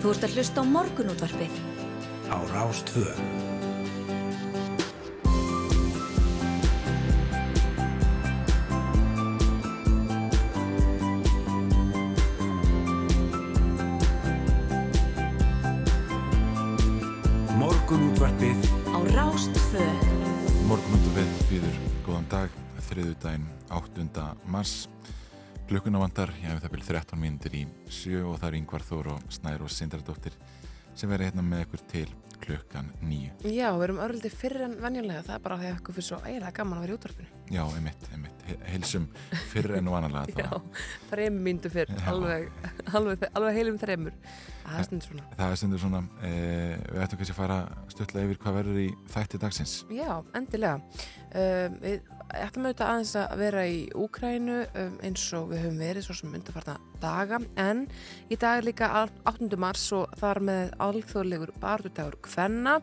Þú ert að hlusta á morgunútvarpið. Á Rástvö. Morgunútvarpið Á Rástvö. Morgunútvarpið býður góðan dag, þriðu daginn 8. mars. Klukkuna vandar, ég hef það byrjað 13 mínútur í sjö og það er Yngvar Þór og Snær og Sindardóttir sem verður hérna með ykkur til klukkan nýju. Já, við erum örlítið fyrir en venjulega, það er bara því að okkur fyrir svo eiginlega gaman að vera í útvarpinu. Já, einmitt, einmitt, heilsum fyrir en vanalega. Já, þrejum mínútu fyrr, alveg, alveg, alveg heilum þreymur. Það er stundur svona. Það er stundur svona, e, við ættum kannski að fara stutlega yfir hvað verður í þætti dagsins. Já, endilega. Um, við ætlum auðvitað aðeins að vera í Úkrænu um, eins og við höfum verið svo sem undarfarta daga en í dag er líka 8. mars og þar með alþjóðlegur barðudagur Kvenna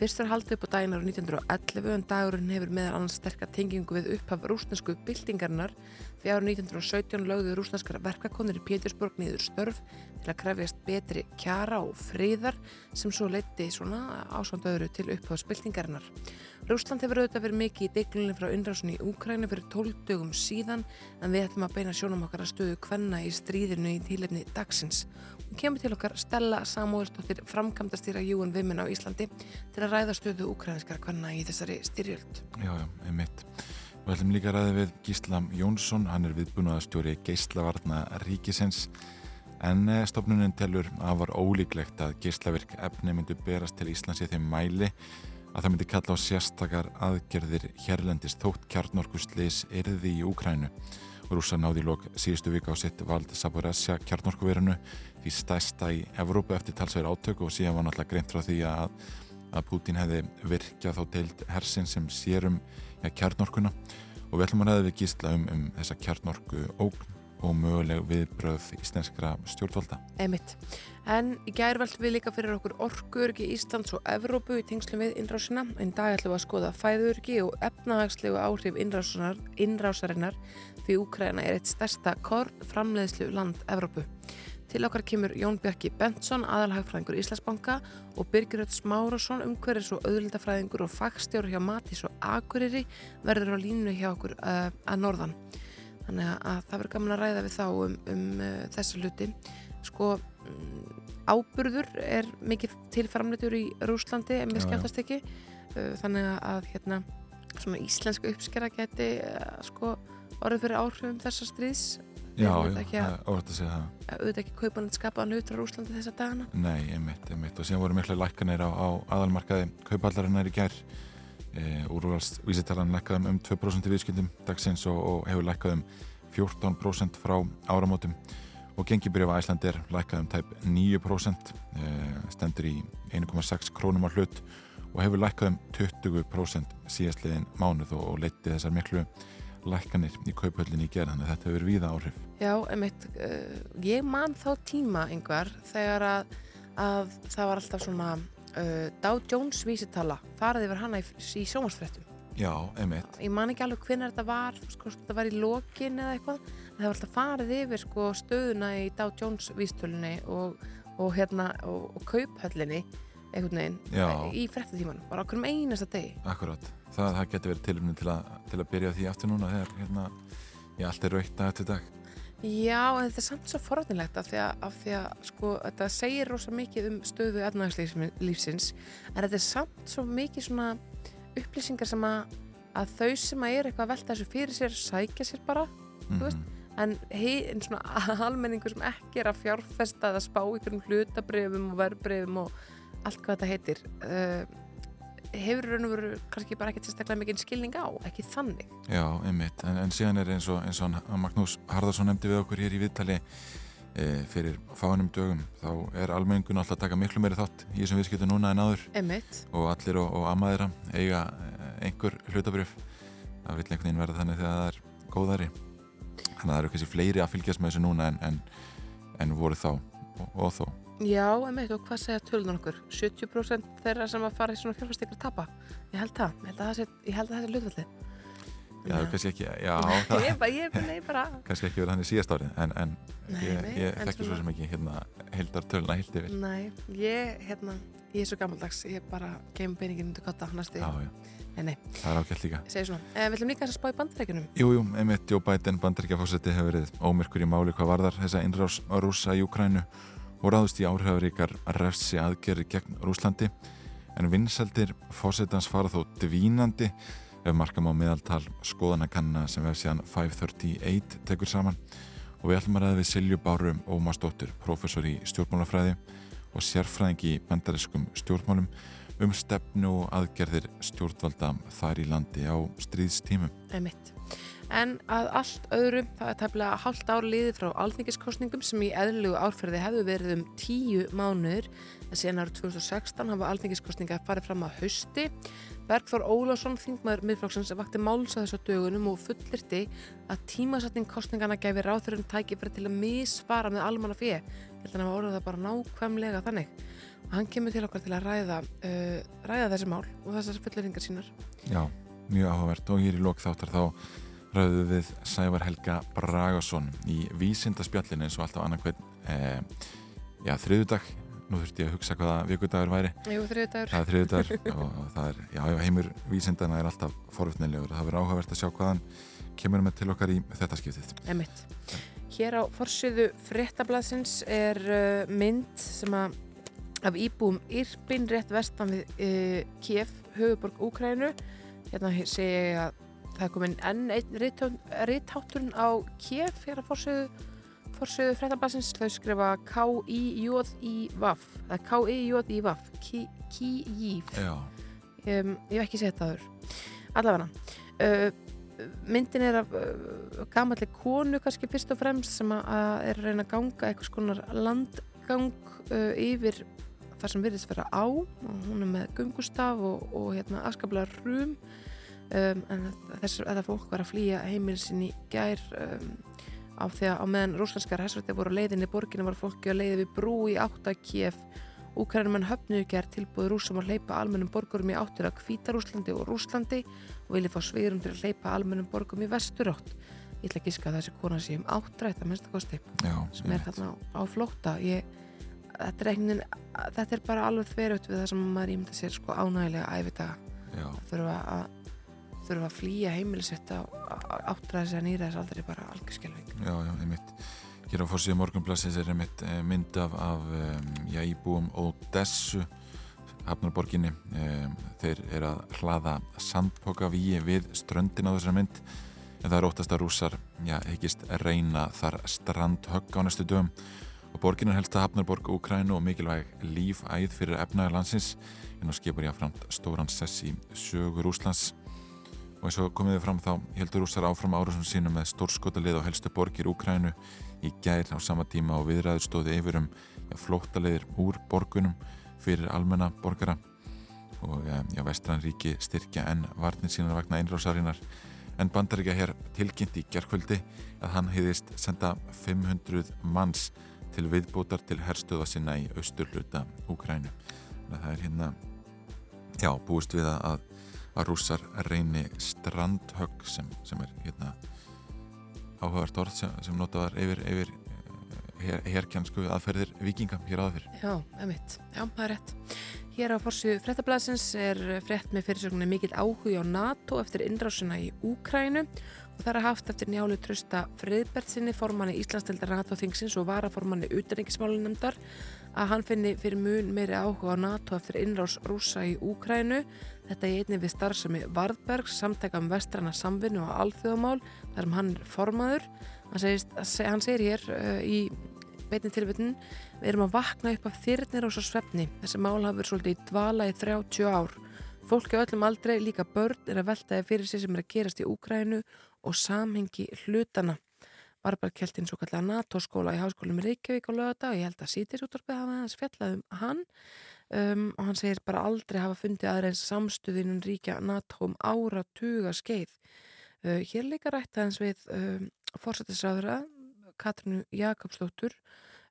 Fyrst er haldið upp á daginn ára 1911 en dagurinn hefur meðal annars sterkar tengingu við upphaf rúsnesku byltingarnar því ára 1917 lögðu rúsneskar verkakonir í Pétursborg niður störf til að krefjast betri kjara og friðar sem svo leiti svona ásvandöðuru til upphafs byltingarnar. Rúsland hefur auðvitað verið mikið í deglunni frá undrásunni í Úkræni fyrir 12 dögum síðan en við ætlum að beina sjónum okkar að stöðu kvenna í stríðinu í tílefni dagsins. Hún kemur til okkar Stella Samúelsdóttir framkvæmdastýra Júan Vimin á Íslandi til að ræða stöðu úkrænskar kvenna í þessari styrjöld. Já, já, einmitt. Við ætlum líka að ræða við Gíslam Jónsson, hann er viðbúnaðastjóri Geislavarna Ríkisens en eh, stofnunin telur að var ólíklegt að geislavirk efni myndu berast til Íslands í þeim mæli að það myndi kalla á sérstakar aðgerðir hérlendist þótt kjarnorkusleis erði í Úkrænu rúsa náði lók síðustu vika á sitt vald Saboresja kjarnorkuverinu því stæsta í Evrópu eftir talsverð átök og síðan var náttúrulega greint frá því að, að Putin hefði virkjað þá teilt hersin sem sérum ja, kjarnorkuna. Og við ætlum að ræða við gísla um, um þessa kjarnorku ógn og möguleg viðbröð íslenskra stjórnvalda. Emitt. En í gær veldum við líka fyrir okkur orkuurki Íslands og Evrópu í tengslum við innrásina. En dag ætlum við að skoða fæðurki og efnahagslegu áhrif innrásarinnar því Úkræna er eitt stærsta korn framleiðslu land Evrópu. Til okkar kemur Jón Bjarki Benson, aðalhagfræðingur Íslandsbanka og Birgiröld Smárasson, umhverjus og auðlindafræðingur og fagstjóru hjá Matís og Akureyri verður á línu hjá okkur uh, að norðan. Þannig að það verður gaman að ræða við þá um, um uh, þessa hluti. Sko, um, áburður er mikið tilframleitur í Rúslandi, en mér skjáttast ekki. Uh, þannig að hérna, svona íslenska uppskera geti uh, sko, orðið fyrir áhrifum þessa stríðs Já, er orðið að segja það. Auðvitað ekki kaupanandi skapaðan hlutur á Úslandi þessa dagana? Nei, einmitt, einmitt. Og síðan voru mikla lækkanir á, á aðalmarkaði kaupallarinnar í gær. E, Úrvalsvísitalan lækkaðum um 2% í viðskildum dagsins og, og hefur lækkaðum 14% frá áramótum. Og gengibrjöfa Æsland er lækkaðum tæp 9%, e, stendur í 1,6 krónum á hlut og hefur lækkaðum 20% síðastliðin mánuð og, og leytið þessar miklu lækkanir í kaupöllinni í gerðan þetta hefur verið víða áhrif Já, einmitt, uh, ég man þá tíma einhver þegar að, að það var alltaf svona uh, Dow Jones vísitala farið yfir hana í, í sjómasfrettum Já, einmitt. Ég man ekki alveg hvernig þetta var sko, þetta var í lokin eða eitthvað. Það var alltaf farið yfir sko, stöðuna í Dow Jones vístölunni og, og, hérna, og, og kauphöllinni einhvern veginn Já. í frettatíman bara okkur um einasta degi. Akkurát, það, það getur verið tilumni til, til að byrja því aftur núna þegar hérna, ég allt er raukt að þetta dag Já, en þetta er samt svo forðinlegt af því að, af því að sko, þetta segir rosa mikið um stöðu efnagslífsins en þetta er samt svo mikið svona upplýsingar sem að, að þau sem að er eitthvað að velta þessu fyrir sér sækja sér bara mm -hmm. en, hei, en svona almenningur sem ekki er að fjárfesta eða spá ykkur um hlutabrefum og verbrefum og allt hvað þetta heitir uh, hefur raun og veru kannski bara ekkert sérstaklega mikið skilning á, ekki þannig. Já, einmitt, en, en síðan er eins og, eins og Magnús Harðarsson nefndi við okkur hér í viðtali e, fyrir fánum dögum, þá er almenningun alltaf að taka miklu meiri þátt í þessum viðskiptu núna en áður. Einmitt. og allir og, og amaðira eiga e, einhver hlutabrjöf það vil einhvern veginn verða þannig þegar það er góðari þannig að það eru kannski fleiri að fylgjast með þessu núna en, en, en voru þá og, og þó Já, emitt, og hvað segja tölunum okkur? 70% þeirra sem að fara í svona fjárfæstikar tapa? Ég held það, ég held að það sé, það sé hlutvalli. Já, Já. kannski ekki, já, það Ég er bara, ég er bara, ég er bara kannski ekki verið hann í síðast árið en, en Nei, ég, ég en þekki svo sem ekki hérna heildar töluna heilt yfir Nei, ég, hérna, ég er svo gammaldags Ég bara geim peningin undir kotta næstu Já, já, Nei, nei, það er ágætt líka ég segi svona eh, Við ætlum líka að spá í bandarækjunum Jú, jú, einmitt Joe Biden bandaríkjafósetti hefur verið ómyrkur í máli hvað varðar þessa innrás rúsa í Ukrænu og ráðust í áhrifaríkar refsi aðgerri gegn Rúslandi en vinsældir fósettans fara þó dvínandi ef markam á meðaltal skoðanakanna sem vef síðan 538 tekur saman og við ætlum að ræða við Silju Báru Ómarsdóttur, prófessor í stjórnmálafræði og sérfræðing í bandariskum stjórnmálum um stefnu og aðgerðir stjórnvalda þar í landi á stríðstímum. Einmitt. En að allt öðru, það er tæmlega hálft ár liðið frá alþingiskostningum sem í eðlilegu árferði hefðu verið um tíu mánuður en síðan árið 2016 hafa alþingiskostninga farið fram að hausti. Bergþór Ólásson, þingmaður miðflokksins, vakti máls að þessu dögunum og fullirti að tímasetning kostningana gæfi ráþurinn tækifæri til að misfara með almanna fyrir. Held að hann hafa orðið það bara nákvæmlega þannig. Og hann kemur til okkar til að ræða, uh, ræða þessi mál og þessar fulleringar sínar. Já, mjög áhugavert og hér í lók þáttar þá ræðum við Sævar Helga Bragason í vísindaspjallinu eins og alltaf annarkveð eh, já, þriðudag nú þurfti ég að hugsa hvaða vikudagur væri Jú, þriðdagur. það er þriðudagur og það er, já, heimur vísindana er alltaf forvitnilegur það verður áhugavert að sjá hvaðan kemur með til okkar í þetta skiptið Emitt. Hér á forsöðu fréttablasins er uh, mynd sem að af íbúum Irpin rétt vestan við uh, Kiev, höfuborg Úkrænu. Hérna segi ég að það er komin enn einn rithátturinn á Kiev hér á forsöðu, forsöðu fréttablasins. Þau skrifa K-I-J-I-V það er K-I-J-I-V. Já, um, ég hef ekki sett það þurr allavega. Uh, myndin er af uh, gamalli konu kannski fyrst og fremst sem að, að er að reyna að ganga eitthvað skonar landgang uh, yfir þar sem virðist vera á. Og hún er með gungustaf og, og hérna askabla rum um, en þess að það fólk var að flýja heimilsin í gær um, á því að á meðan rúslandskar hersvætti voru á leiðinni í borginu var fólki á leiði við brú í áttakef Úkranumenn höfnuðu gerð tilbúið rúsum að hleypa almennum borgurum í áttir að Hvítarúslandi og Rúslandi og vilja fá sviðrum til að hleypa almennum borgurum í vesturátt. Ég ætla að giska að þessi kona sé um áttrætt að minnsta kosti já, sem er þarna á, á flótta. Ég, þetta, er veginn, þetta er bara alveg þverjöft við það sem maður ímynda sér sko ánægilega æfitaga. já, Þurfa að, þurfa að flýja heimilisett á áttræði sem nýra þess aldrei bara algjörskjálfing. já, já, einmitt. Hér á fórsíðu morgunblassins er einmitt eh, mynd af, af já, íbúum Odessu Hafnarborginni. Þeir eru að hlaða sandpokavíi við ströndin á þessar mynd. En það er óttast að rússar já, heikist reyna þar strandhögg á næstu dögum. Og borgin er helst að Hafnarborg Úkrænu og mikilvæg lífæð fyrir efnaðar landsins. En á skipur jáframt stóran sess í sögur Úslands og eins og komið við fram þá heldur rússar áfram árusum sínum með stórskotalið og helstu borgir Úkrænu í gær á sama tíma og viðræður stóði yfir um já, flóttaleðir úr borgunum fyrir almenna borgara. Og eh, já, vestran ríki styrkja enn varnir sínar vagna einrásarinnar en bandaríkja hér tilkynnt í gerkvöldi að hann heiðist senda 500 manns til viðbótar til herstöða sinna í austurluta Úkrænu það er hérna já, búist við að, að rússar reyni strandhögg sem, sem er hérna áhugavert orð sem, sem notaðar yfir, yfir her, herkjansku aðferðir vikinga hér áður fyrr. Já, emitt. Já, það er rétt. Hér á forsju fréttablasins er frétt með fyrirsögninni mikill áhuga á NATO eftir innrásina í Úkrænu og það er haft eftir njálu trösta Friðbertsinni, formanni Íslandsdeildar NATO-þingsins og varaformanni utanengismálunemdar að hann finni fyrir mun meiri áhuga á NATO eftir innrás rúsa í Úkrænu. Þetta er einnig við starfsemi Varðbergs, samtæka um vestrana samvinnu og alþjóðamál, þar sem hann er formaður. Hann, segist, hann segir hér uh, í beinni tilvitun við erum að vakna upp af þyrnir og svo svefni. Þessi mál verið svolítið í dvala í 30 ár. Fólki á öllum aldrei, líka börn er að veltaði fyrir sig sem er að gerast í Úkrænu og samhengi hlutana var bara kelt inn svo kallega NATO-skóla í háskólum Reykjavík á lögata og ég held að sítis útvarpið hafa hans fjallað um hann um, og hann segir bara aldrei hafa fundið aðeins samstuðinun ríkja NATO um ára tuga skeið uh, hér líka rætt aðeins við um, fórsættisráðura Katrínu Jakobsdóttur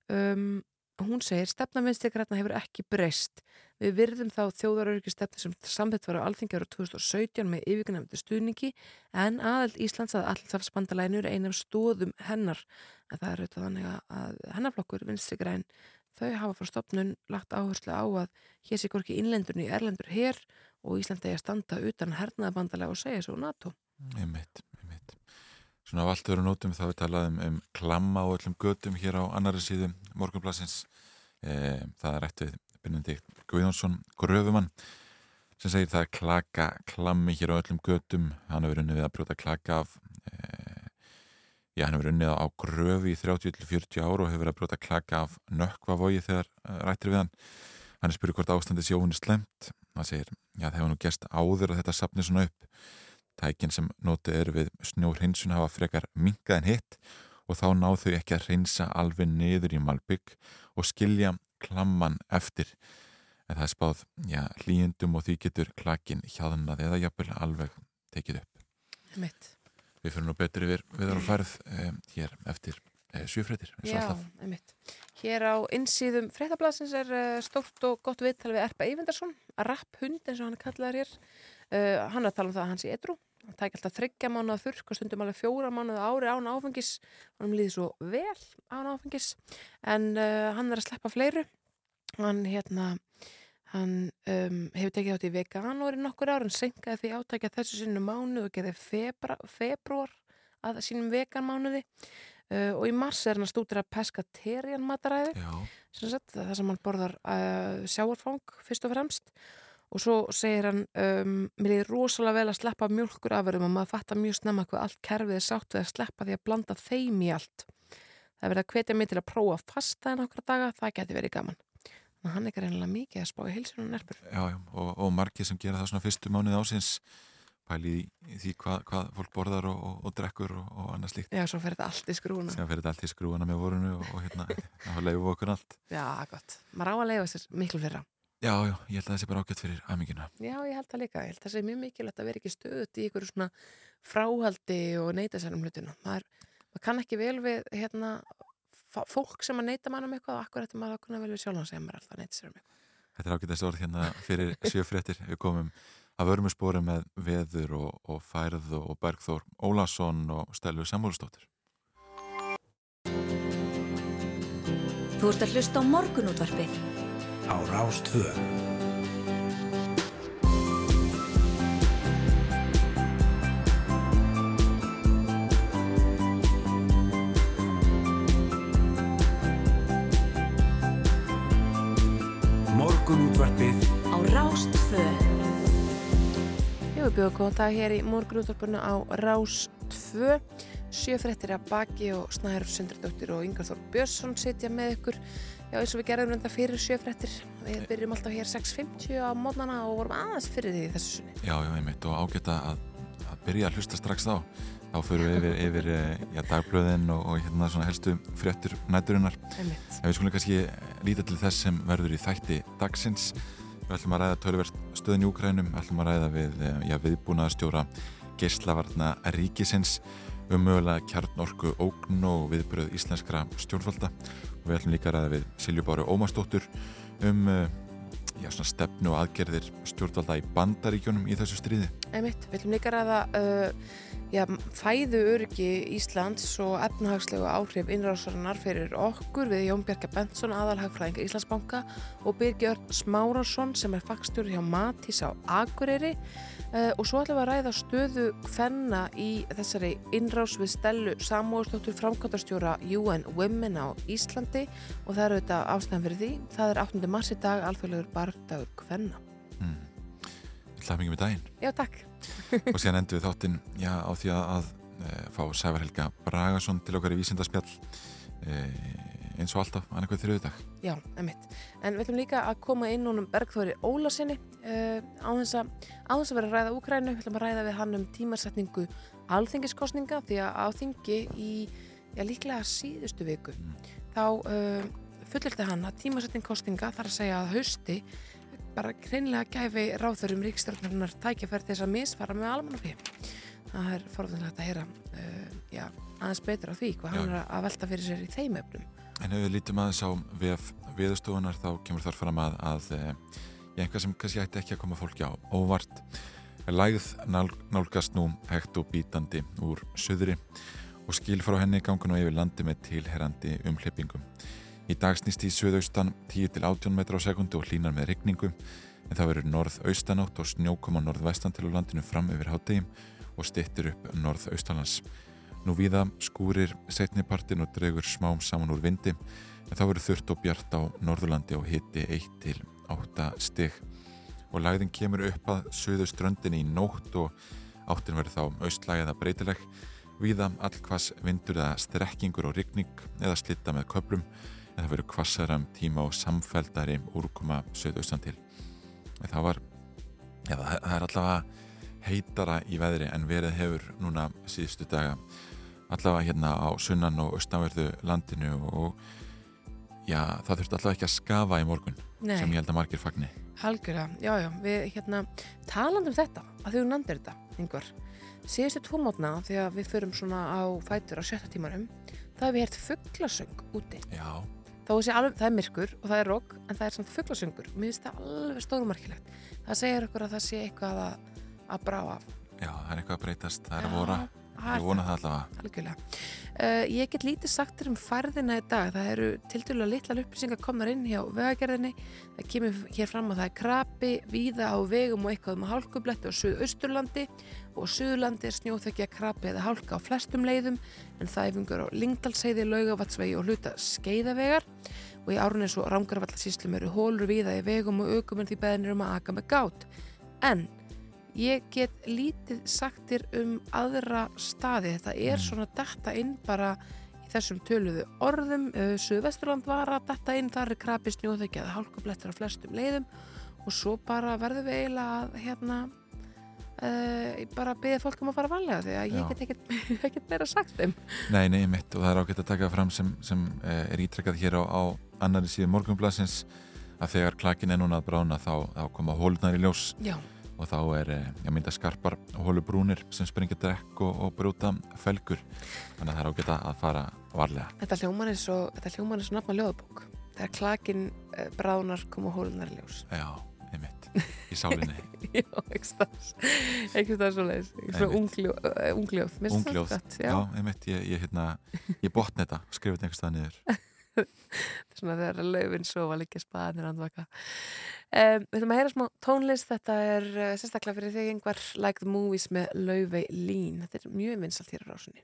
um, hún segir stefna vinstegrætna hefur ekki breyst. Við virðum þá þjóðaröryggi stefni sem samþitt var á alþingi ára 2017 með yfirgnefndi stuðningi en aðeld Íslands að allsafsbandalænu er einum stóðum hennar. En það er auðvitað þannig að hennarflokkur vinstegræn þau hafa frá stopnun lagt áherslu á að hér sé hvorki innlendur í erlendur hér og Íslandi að standa utan hernaðabandalega og segja svo NATO. Einmitt, einmitt. Svona á allt öru nótum þá við talaðum um klamma og öllum götum hér á annari síðu morgunblassins. E, það er eftir Benedikt Guðjónsson Gröfumann sem segir það er klaka klammi hér á öllum götum. Hann hefur unnið við að brjóta klaka af já, hann hefur unnið á gröfi í 30-40 ára og hefur verið að brjóta klaka af nökkvavogi þegar e, rættir við hann. Hann er spyrur hvort ástandi sjóun er slemt. Það segir, já það hefur nú gæst áður að þetta sapni svona upp. Tækin sem notið eru við snjóhreinsun hafa frekar minkað en hitt og þá náðu þau ekki að hreinsa alveg niður í Malbygg og skilja klamman eftir. En það er spáð já, hlýjendum og því getur klakin hjaðnað eða jafnvel alveg tekið upp. Mitt. Við fyrir nú betur yfir við erum færð eh, hér eftir eh, sjöfréttir. Já, einmitt. Hér á insýðum fréttablasins er uh, stórt og gott viðtal við Erpa Eyvindarsson, að rapp hund eins og hann kallaðar hér. Uh, hann er að tala um það að hans í edru það tæk alltaf þryggja mánuða þurrk og stundum alveg fjóra mánuða ári án áfengis hann líði svo vel án áfengis en uh, hann er að sleppa fleiru hann hérna hann um, hefur tekið átt í veganóri nokkur ár, hann senkaði því átækja þessu sinu mánu og gerði februar að sínum veganmánuði. Uh, og í mars er hann að stúdira peskaterian mataræði. Það sem hann borðar uh, sjáarfang fyrst og fremst. Og svo segir hann um, mér er rosalega vel að sleppa mjölkur afverðum og maður fattar mjög snemma hvað allt kerfið er sátt við að sleppa því að blanda þeim í allt. Það er verið að hvetja mig til að prófa fasta en okkar daga, það geti verið gaman að hann er reynilega mikið að spá í heilsunum nerpur Já, já, og, og margir sem gera það svona fyrstu mánuð ásins pæli í því hvað, hvað fólk borðar og, og, og drekkur og annað slíkt Já, svo fer þetta allt í skrúna Svo fer þetta allt í skrúna með vorunu og hérna, þá leifum við okkur allt Já, gott, maður á að leifa sér miklu fyrra Já, já, ég held að það sé bara ágætt fyrir aðmingina. Já, ég held það líka. Ég held að það sé mjög mikilvægt að vera ekki stöðut í ykkur svona fráhaldi og neyta sér um hlutinu. Maður, maður kann ekki vel við hérna, fólk sem að neyta mann um eitthvað og akkur þetta maður að kunna vel við sjálf og segja maður alltaf að neyta sér um eitthvað. Þetta er ágættast orð hérna fyrir sjöfréttir. Við komum að vörmuspori með veður og, og færð og Bergþór Ólason og Stelvi Samúlustóttir. Þú ert að hlusta á morgunútvarpið á Rástvö. Morgunútvarpið á Rástvö. Jú, við bjóðum góðan dag hér í morgunútvarpinu á Rástvö. Sjöfrættir að baki og Snæður Sundardóttir og Ingar Þór Björnsson sitja með ykkur Já, eins og við gerðum þetta fyrir sjöfrættir. Við byrjum alltaf hér 6.50 á mótnana og vorum aðeins fyrir því þessu sunni. Já, já, einmitt og ágæta að, að byrja að hlusta strax þá. Þá fyrir við yfir, yfir eh, já, dagblöðin og, og hérna svona helstu fréttir næturinnar. En við skulum kannski líta til þess sem verður í þætti dagsins. Við ætlum að ræða tölverst stöðin í Úkrænum, við ætlum að ræða við, eh, já, viðbúnaðastjóra geyslavarna ríkisins um mögulega kjarnorku ógn og viðbröð íslenskra stjórnvalda og við ætlum líka að ræða við Silju Báru Ómarsdóttur um uh, já, stefnu og aðgerðir stjórnvalda í bandaríkjónum í þessu stríði. Einmitt, við ætlum líka að ræða uh, já, fæðu öryggi Íslands og efnahagslegu áhrif innrásarinnar fyrir okkur við Jón Bjarka Benson, aðalhagfræðingar Íslandsbanka og Birgjörn Smárasson sem er fagstjóri hjá Matís á Akureyri Uh, og svo ætlum við að ræða stöðu hvenna í þessari innrás við stelu samúðstóttur framkvæmdarstjóra UN Women á Íslandi og það eru þetta ástæðan fyrir því. Það er 8. mars í dag, alþjóðlegur bardagur hvenna. Mm. Hlað mikið með daginn. Já, takk. Og síðan endur við þáttinn á því að, að e, fá Sævar Helga Bragason til okkar í Vísindarspjall. E, eins og alltaf, annarkoð þrjöðu dag. Já, emitt. En við ætlum líka að koma inn núnum Bergþóri Ólasinni uh, á þess að vera að ræða Úkrænu. Við ætlum að ræða við hann um tímarsetningu alþingiskostninga því að á þingi í, já líklega síðustu viku, mm. þá fullirti hann að tímarsetningkostninga þarf að segja að hausti bara hreinlega gæfi ráþörum ríkstjórnarinnar tækjaferð þess að misfara með almannafi. Það er forðanlegt að heyra uh, já, aðeins betur á því hvað já. hann er að velta fyrir sér í þeim öfnum. En ef við lítum aðeins á VF viðstofunar þá kemur þar fram að, að eh, ég einhvað sem kannski ætti ekki að koma fólki á óvart. Lægð nál, nálgast nú hægt og bítandi úr söðri og skil frá henni gangun og yfir landi með tilherrandi umhleppingum. Í dag snýst í söðaustan 10-18 metra á sekundu og hlínar með rigningu en það verður norð-austanátt og snjókom á norð-vestan til landinu fram yfir háttegim og stittir upp norð-austanlands. Nú viða skúrir setnipartin og dregur smám saman úr vindi en þá verður þurft og bjart á Norðurlandi og hitti 1-8 stig. Og lagðin kemur upp að söðu ströndinni í nótt og áttin verður þá austlæg eða breytileg. Viða allkvass vindur eða strekkingur og rigning eða slitta með köplum en það verður kvassara um tíma og samfældari úrkoma söðu austan til. En það var ja, það er allavega heitara í veðri en verið hefur núna síðustu daga. Allavega hérna á sunnan og austanverðu landinu og já, það þurfti allavega ekki að skafa í morgun Nei. sem ég held að margir fagni. Halgjörða, já, já, við hérna talandum þetta, að þau nandir þetta, yngvar síðustu tvo mótna þegar við förum svona á fætur á sjötta tímarum það hefur hert fugglasöng úti. Já, þó sé alveg, það er myrkur og það er rokk en það er samt fugglasöngur, mér finnst það alveg stórumarkilegt, það segir okkur að það sé eitthvað að, að brá af. Já, það er eitthvað að breytast það er að vora, ég vona það. allavega. Uh, ég get lítið sagt þér um færðina í dag. Það eru til dælu að litla upplýsingar komnar inn hjá vegagerðinni. Það kemur hér fram að það er krapi, víða á vegum og eitthvað um hálkubletti á Suðausturlandi og Suðurlandi er snjóþekja krapi eða hálka á flestum leiðum en það vingur á Lingdalseiði, Laugavatsvegi og hluta skeiðavegar. Og í árunni svo rángarvallarsýslum eru hólur víða í vegum og aukuminn því beðinir um að aka með gát. En ég get lítið sagtir um aðra staði. Þetta er Mm. svona detta inn bara í þessum töluðu orðum. Uh, Suðvesturland var að detta inn. Þar er krapi snjóðekja eða hálkublettur á flestum leiðum. Og svo bara verðum við eiginlega að hérna uh, bara beðið fólk um að fara varlega því að ég Já. get ekkert, meira sagt þeim. Nei, nei, mitt og það er ágætt að taka fram sem, sem eh, er ítrekkað hér á, á annari síðu morgunblassins að þegar klakin er núna að brána þá, þá koma hólnar í ljós. Já, og þá er eh, ég mynda skarpar hólubrúnir sem springja drekk og, og brúta felgur. Þannig að það er ágætt að fara varlega. Þetta hljómar eins og þetta hljómar eins og nafna ljóðabók. Þegar klakin uh, bráðunar koma hólunar í ljós. Já, í sálinni. Já, ekki stafs ekki stafs svo leiðis ungljóð, ungljóð. Já, einmitt, ég, ég, hérna, ég botna þetta, skrifa þetta einhvers stað niður. Svona þegar laufin sofa líka spaðanir andvaka. Um, Við ætlum að heyra smá tónlist. Þetta er uh, sérstaklega fyrir þig einhver like the movies með laufei lín þetta er mjög vinsalt hér á rásunni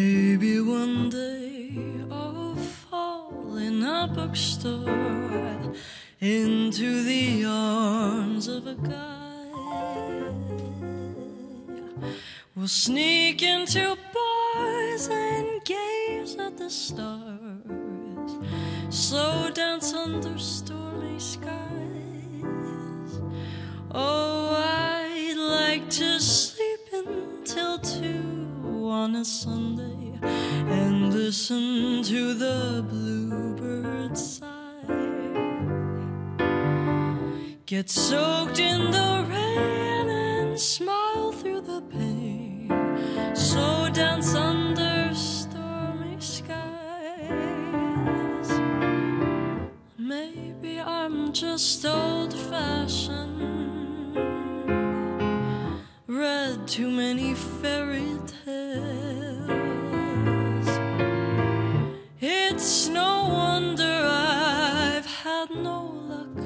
Maybe one day I'll fall in a bookstore into the arms of a guy. We'll sneak into bars and gaze at the stars, slow dance under stormy skies. Oh, I'd like to sleep until two on a Sunday and listen to the bluebirds sigh. Get soaked in the rain and smile through the pain. So dance under stormy skies. Maybe I'm just old fashioned. Read too many fairy It's no wonder I've had no luck.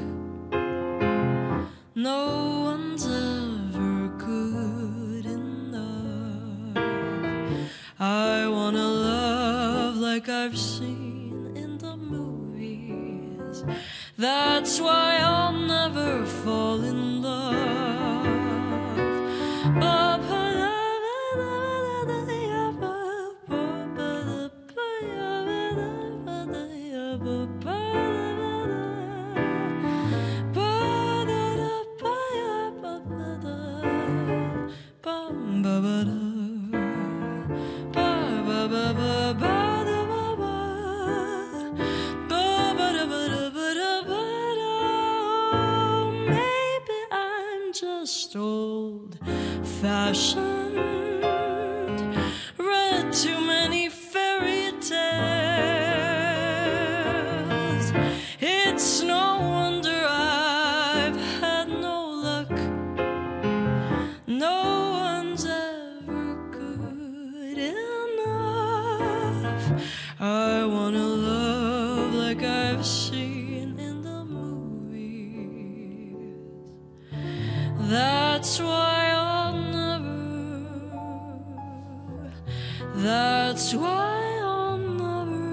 No one's ever good enough. I wanna love like I've seen in the movies. That's why I'll never fall in love. old fashioned. Why I'll never.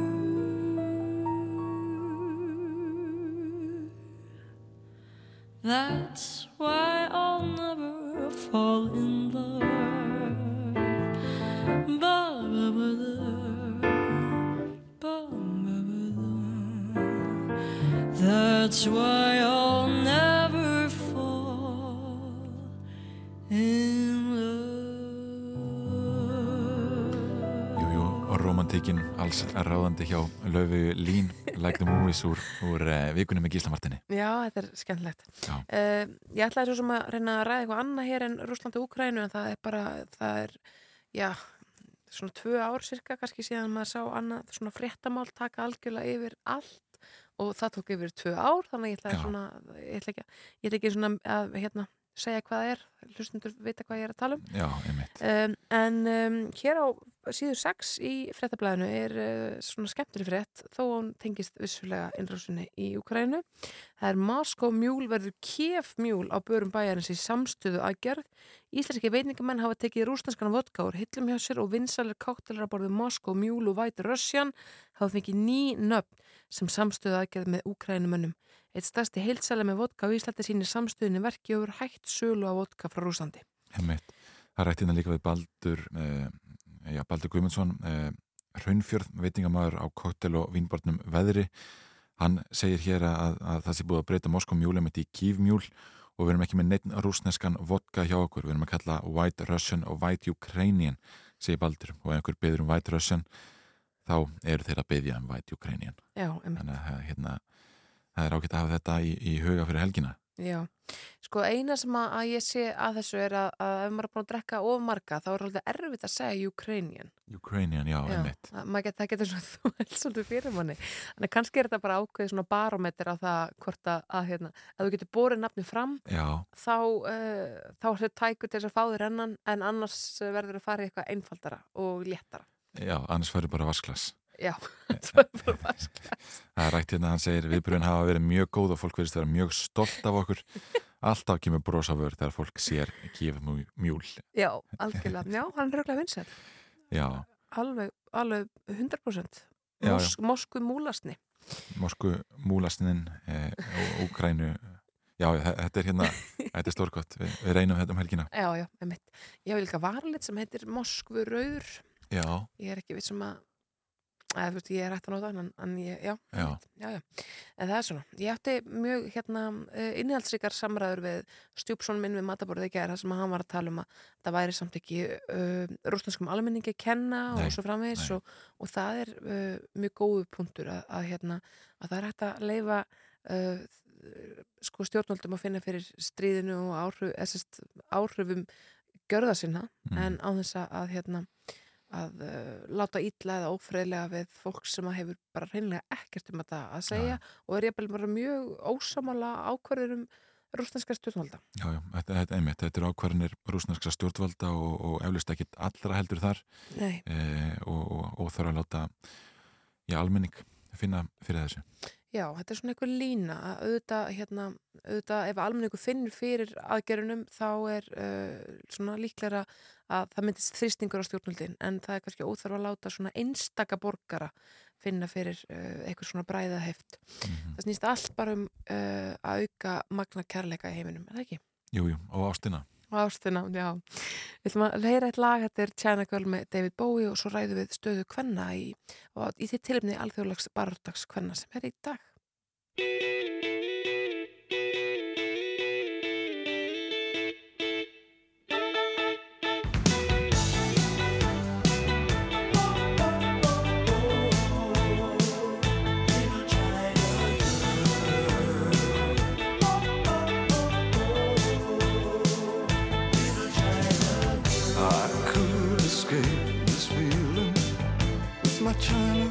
That's why I'll never fall in love. Ba. That's why romantíkin alls ráðandi hjá Löfu Lín Like the Movies úr, úr uh, vikunni með Gísla Martini. Já, þetta er skemmtilegt. Uh, ég ætlaði svo sem að reyna að ræða eitthvað annað hér en Rúsland og Úkrænu en það er bara, það er, já, svona tvö ár cirka kannski síðan maður sá annað svona fréttamál taka algjörlega yfir allt og það tók yfir tvö ár þannig ég ætlaði svona, ég ætla ekki, ég ætla ekki svona að, hérna, segja hvað það er, hlustundur vita hvað ég er að tala um. Já, einmitt Um, en um, hér á síður 6 í fréttablaðinu er uh, svona skemmtri frétt þó hún tengist vissulega innrásunni í Ukrænu. Það er Moskó mjúl verður kef mjúl á börum bæjarins í samstöðu aðgerð. Íslenski veitingamenn hafa tekið rúsnanskan vodka úr hillum hjá sér og vinsalir káttelar að borðu Moskó mjúl og White Russian hafa fengið ný nöfn sem samstöðu aðgerð með Ukrænumönnum. Eitt stærsti heilsæli með vodka á Íslandi sínir samstöðinni verki og hefur hægt sölu á vodka frá Rúslandi. Einmitt. Það rætti hérna líka við Baldur uh, já, Baldur Guðmundsson uh, Hraunfjörð, veitingamæður á koktel og vínbarnum veðri. Hann segir hér að, að það sé búið að breyta Moskó mjúli með í kýfmjúl og við erum ekki með neitt rúsneskan vodka hjá okkur, við erum að kalla White Russian og White Ukrainian segir Baldur. Og ef einhver beður um White Russian þá eru þeir að beðja um White Ukrainian. Já, þannig að eh, hérna, það er ágætt að hafa þetta í, í huga fyrir helgina Já, sko eina sem að, ég sé að þessu er að, að ef maður er búin að drekka of marga þá er alltaf erfitt að segja Ukrainian. Ukrainian, já, einmitt að, maður get, það getur svona þú held svolítið fyrir manni. Að kannski er þetta bara ákveðið svona barometer á það hvort að, að hérna, að þú getur borið nafni fram Já, þá, uh, þá er þetta tækur til þess að fá þér ennan en annars verður að fara í eitthvað einfaldara og léttara. já, annars færi bara vasklas Já, það bara vaskla. Það er rætt hérna, hann segir viðbröðin hafa verið mjög góð og fólk verðist vera mjög stolt af okkur. Alltaf kemur brosafur þegar fólk sér kýf mjúl. Já, algjörlega. Já, hann er röglega vinsæl. Já, Alveg, alveg 100%. Já, já. Mos, Mosku múlasni. morsku múlastinin eh, Úkrænu. Já, þe- þetta er hérna, þetta er stórkott. Vi, við reynum þetta um helgina. Já, já, einmitt. Ég hef líka varlit sem heitir Moskvu rauður. Já, Ég er ekki viss um að, þú veist, ég er hægt að nota en, en ég, já, já, já. En það er svona. Ég átti mjög, hérna, uh, innihaldsríkar samræður við stjúpsson minn við mataborðið í gæra, sem að hann var að tala um að það væri samt ekki uh, rústnanskum almenningi að kenna Nei, og svo framvegis nei. og, og það er uh, mjög góðu punktur að, að, hérna, að það er hægt að leifa uh, sko stjórnvöldum að finna fyrir stríðinu og áhrif, áhrifum gjörða sinna Mm. en á þess að, að hérna að uh, láta ítla eða ófriðlega við fólk sem hefur bara reynlega ekkert um þetta að segja og er ég bara mjög ósamála ákvarður um rúsneska stjórnvalda. já, já, þetta, þetta, einmitt, þetta er ákvarðinir rúsnarskra stjórnvalda og, og eflust ekkit allra heldur þar eh, og, og, og þarf að láta já, almenning finna fyrir þessu. Já, þetta er svona einhver lína að auðvitað, hérna, auðvitað ef almenningu finnur fyrir aðgerunum þá er uh, svona líklega að það myndist þrýstingur á stjórnvaldin en það er kannski óþarf að láta svona einstaka borgara finna fyrir uh, eitthvað svona bræða heft. Mm Það snýst allt bara um uh, að auka magna kærleika í heiminum, er það ekki? Jú, jú, og ástina. Ástina, já. Við ætlum að leira eitt lag, þetta er China Girl með David Bowie og svo ræðum við stöðu kvenna í, í því tilefni alþjóðlags bardags kvenna sem er í dag. My China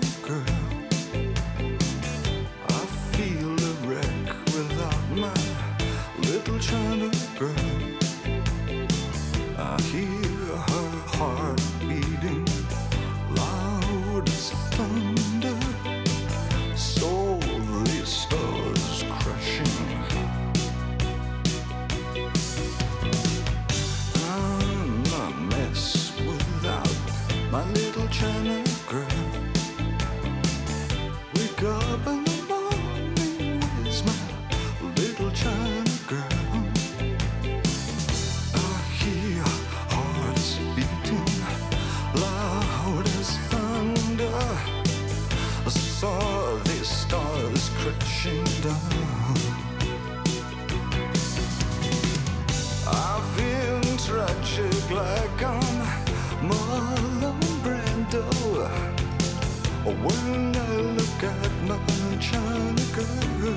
When I look at my China girl,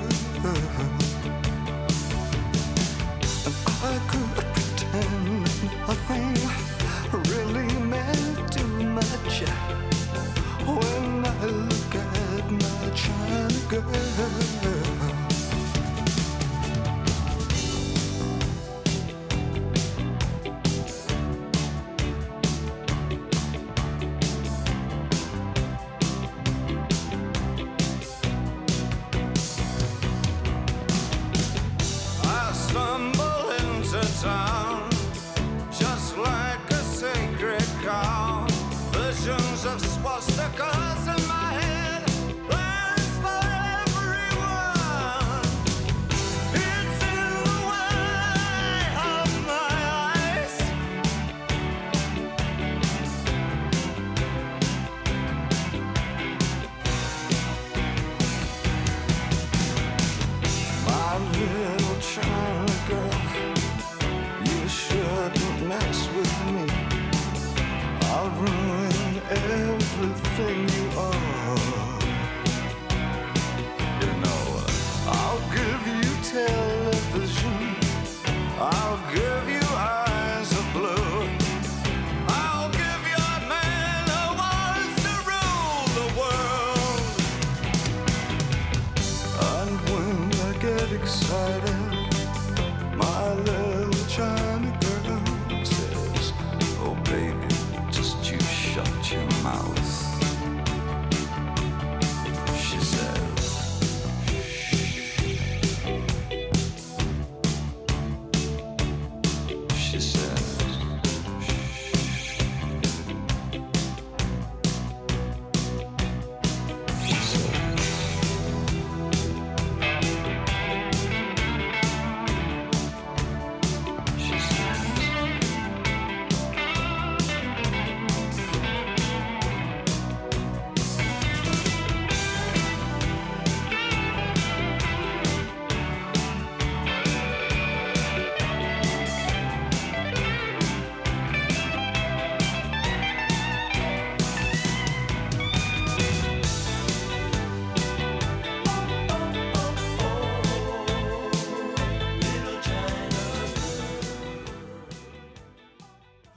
I could pretend really meant too much. When I look at my China girl. Excited,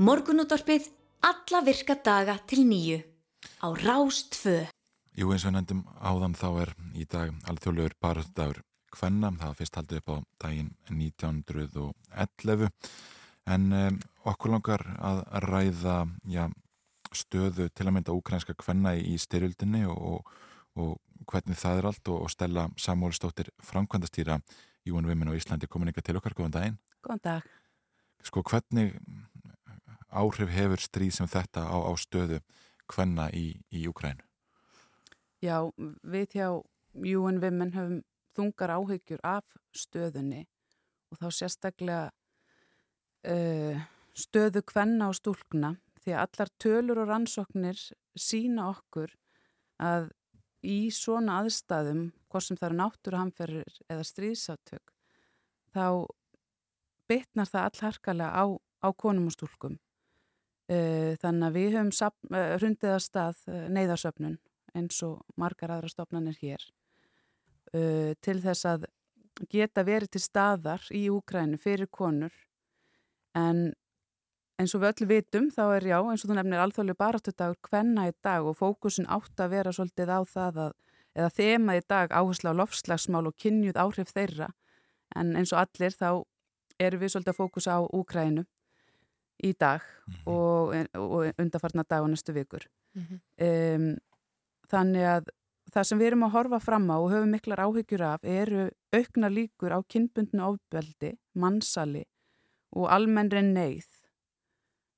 Morgunútvarpið alla virka daga til nýju á Rástfö. Jú eins og nefndum áðan þá er í dag alþjóðlegur barðdagur Kvenna, það var fyrst haldið upp á daginn 1911 en um, okkur langar að ræða já, stöðu til að mynda úkrænska kvenna í, styrjöldinni og, og hvernig það er allt og, og stella Samúlstóttir framkvæmdastýra UN Women á Íslandi komin ykkar til okkar, góðan daginn. Góðan dag. Sko hvernig áhrif hefur stríð sem þetta á, á stöðu kvenna í, í Ukrænu? Já, við hjá UN Women höfum þungar áhyggjur af stöðunni og þá sérstaklega uh, stöðu kvenna og stúlkna því að allar tölur og rannsóknir sína okkur að í svona aðstæðum, hvort sem það eru náttúruhamferðir eða stríðsátök, þá bitnar það allharkalega á, á konum og stúlkum. Uh, þannig að við höfum uh, hrundið að stað uh, neyðarsöfnun eins og margar aðra stofnanir hér. Til þess að geta verið til staðar í Úkrænu fyrir konur. En eins og við öll vitum þá er já, eins og þú nefnir alþjóðlega baráttudagur hvenna í dag og fókusin átt að vera svolítið á það að, eða þema í dag áherslu á lofslagsmál og kynjuð áhrif þeirra. En eins og allir þá erum við svolítið að fókusa á Úkrænu í dag og, og undarfarna dag og næstu vikur. Mhm. Um, þannig að það sem við erum að horfa fram á og höfum miklar áhyggjur af eru aukna líkur á kynbundnu ofbeldi, mannsali og almennri neyð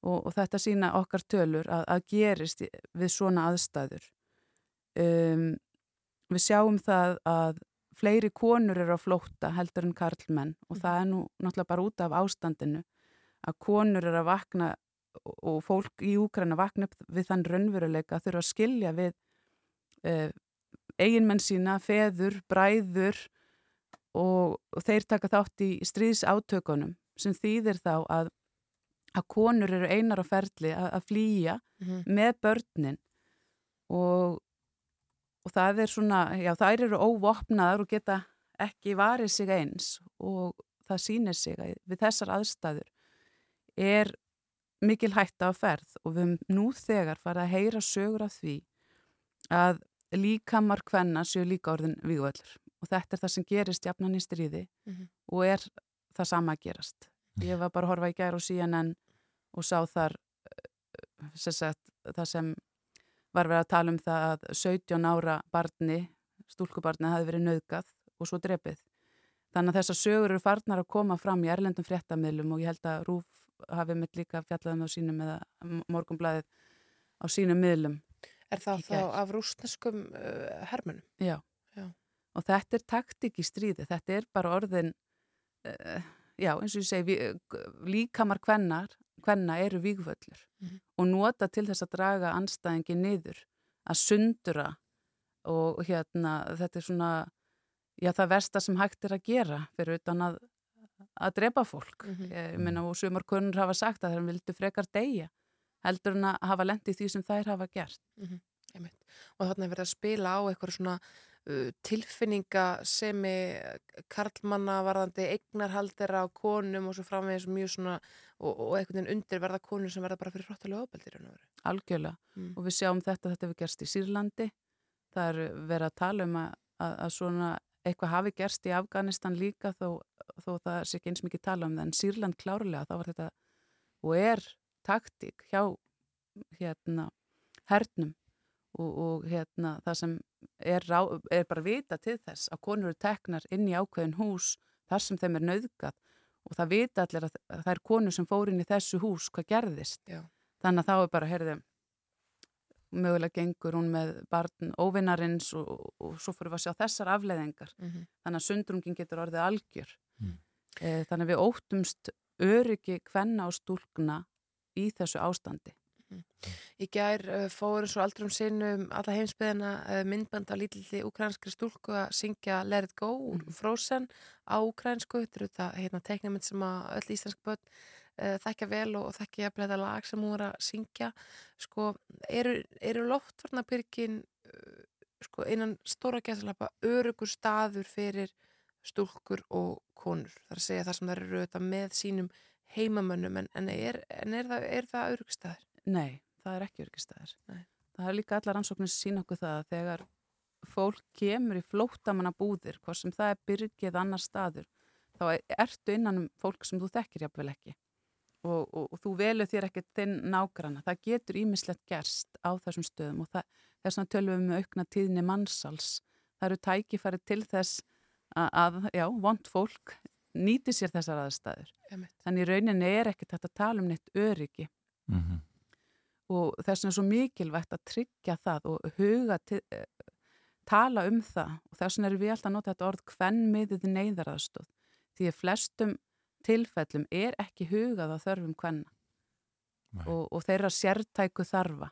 og, og þetta sína okkar tölur að, að gerist við svona aðstæður. Um, við sjáum það að fleiri konur eru á flótta heldur en karlmenn og það er nú náttúrulega bara út af ástandinu að konur eru að vakna og- fólk í Úkræna vakna upp við þann raunveruleika þurfa að skilja við uh, eiginmenn sína, feður, bræður og, og þeir taka þátt í stríðsátökunum sem þýðir þá að, að konur eru einar á ferli að, að flýja Mhm. með börnin og, og það er svona, já þær eru óvopnaðar og geta ekki varið sig eins og það sýnir sig við þessar aðstæður er mikil hætta á ferð og við höfum nú þegar farið að heyra sögur af því að líkamar kvenna séu líka orðin vígvöldur og þetta er það sem gerist jafnan í stríði Mhm. og er það sama að gerast. Ég var bara að horfa í gær og CNN og sá þar eh, sem sagt, það sem var verið að tala um það að 17 ára barni, stúlkubarni hafi verið nauðgað og svo drepið. Þannig að þessar sögur eru farnar að koma fram í erlendum fréttamiðlum og ég held að Rúf hafi mitt líka fjallaðum á sínum eða morgunblæðið á sínum miðlum. Er það þá af rústneskum uh, hermunum? Já. Já. Og þetta er taktik í stríði, þetta er bara orðin, uh, já eins og ég segi, vi- líkamar kvennar, kvenna eru vígvöllur Mhm. og nota til þess að draga anstæðingi niður, að sundura og hérna þetta er svona, já það versta sem hægt er að gera fyrir utan að, að drepa fólk. Mhm. Ég meina og sumar kunnur hafa sagt að þeir vildu frekar deyja heldur en að hafa lent í því sem þær hafa gert. Einmitt. Og þarna er verið að spila á eitthvað svona uh, tilfinninga sem karlmanna varðandi eignarhaldera á konum og svo framvegis mjög svona og, og einhvern veginn undir verða konur sem verða bara fyrir hróttalega ofbeldir. Algjörlega. Mm. Og við sjáum þetta, þetta hefur gerst í Sýrlandi. Það er verið að tala um að, að, að svona eitthvað hafi gerst í Afganistan líka þó, þó það sé ekki eins mikið tala um það. En Sýrland klárlega, þá var þetta og er taktík hjá hérna hernum og, og hérna það sem er, rá, er bara vita til þess að konur eru teknar inn í ákveðin hús þar sem þeim er nauðgat og það vita allir að að það er konur sem fór inn í þessu hús hvað gerðist. Já. Þannig að þá er bara, heyrðu, mögulega gengur hún með barn óvinnarins og, og, og svo fyrir við að sjá þessar afleðingar. Mhm. Þannig að sundrungin getur orðið algjör. Mm. Eh, Þannig að við óttumst öryggi kvenna og stúlkna í þessu ástandi. Í gær uh, fóru svo aldrei um sinnum alla heimsbyðina uh, myndband af lítilli ukrainskri stúlku að syngja Let it go úr Frozen á ukrainsku. Þetta eru þetta hérna, teiknuminn sem að öll íslensk börn þekkja vel og, þekkja jafnvel þetta lag sem hún var að syngja. Sko, eru, eru loftvarnabyrgin uh, sko, innan stóra gæsalapa örugur staður fyrir stúlkur og konur. Það er að segja það sem þær eru þetta með sínum heimamönnum en, en, er, en er það, er það örugur staður? Nei, það er ekki öryggisstæðar. Nei. Það er líka allar rannsóknir sem sína okkur það að þegar fólk kemur í flóttamanna búðir, hvort sem það er byrgið annar staður, þá ertu innan um fólk sem þú þekkir jafnvel ekki. Og, og, og þú velur þér ekki þinn nágrana. Það getur ímislegt gerst á þessum stöðum og það, þess vegna tölum við með aukna tíðni mannsals. Það eru tækifæri til þess að, að já, vond fólk nýti sér þessar aðstæður. Þannig í rauninni er ekkert þetta að tala um neitt öryggi Mm og þess vegna er svo mikilvægt að tryggja það og huga til, eh, tala um það og þess vegna erum við alltaf að nota þetta orð kvennmiðið neyðaraðstóð því að flestum tilfellum er ekki hugað á þörfum kvenna Nei. og, og þeirra sértæku þarfa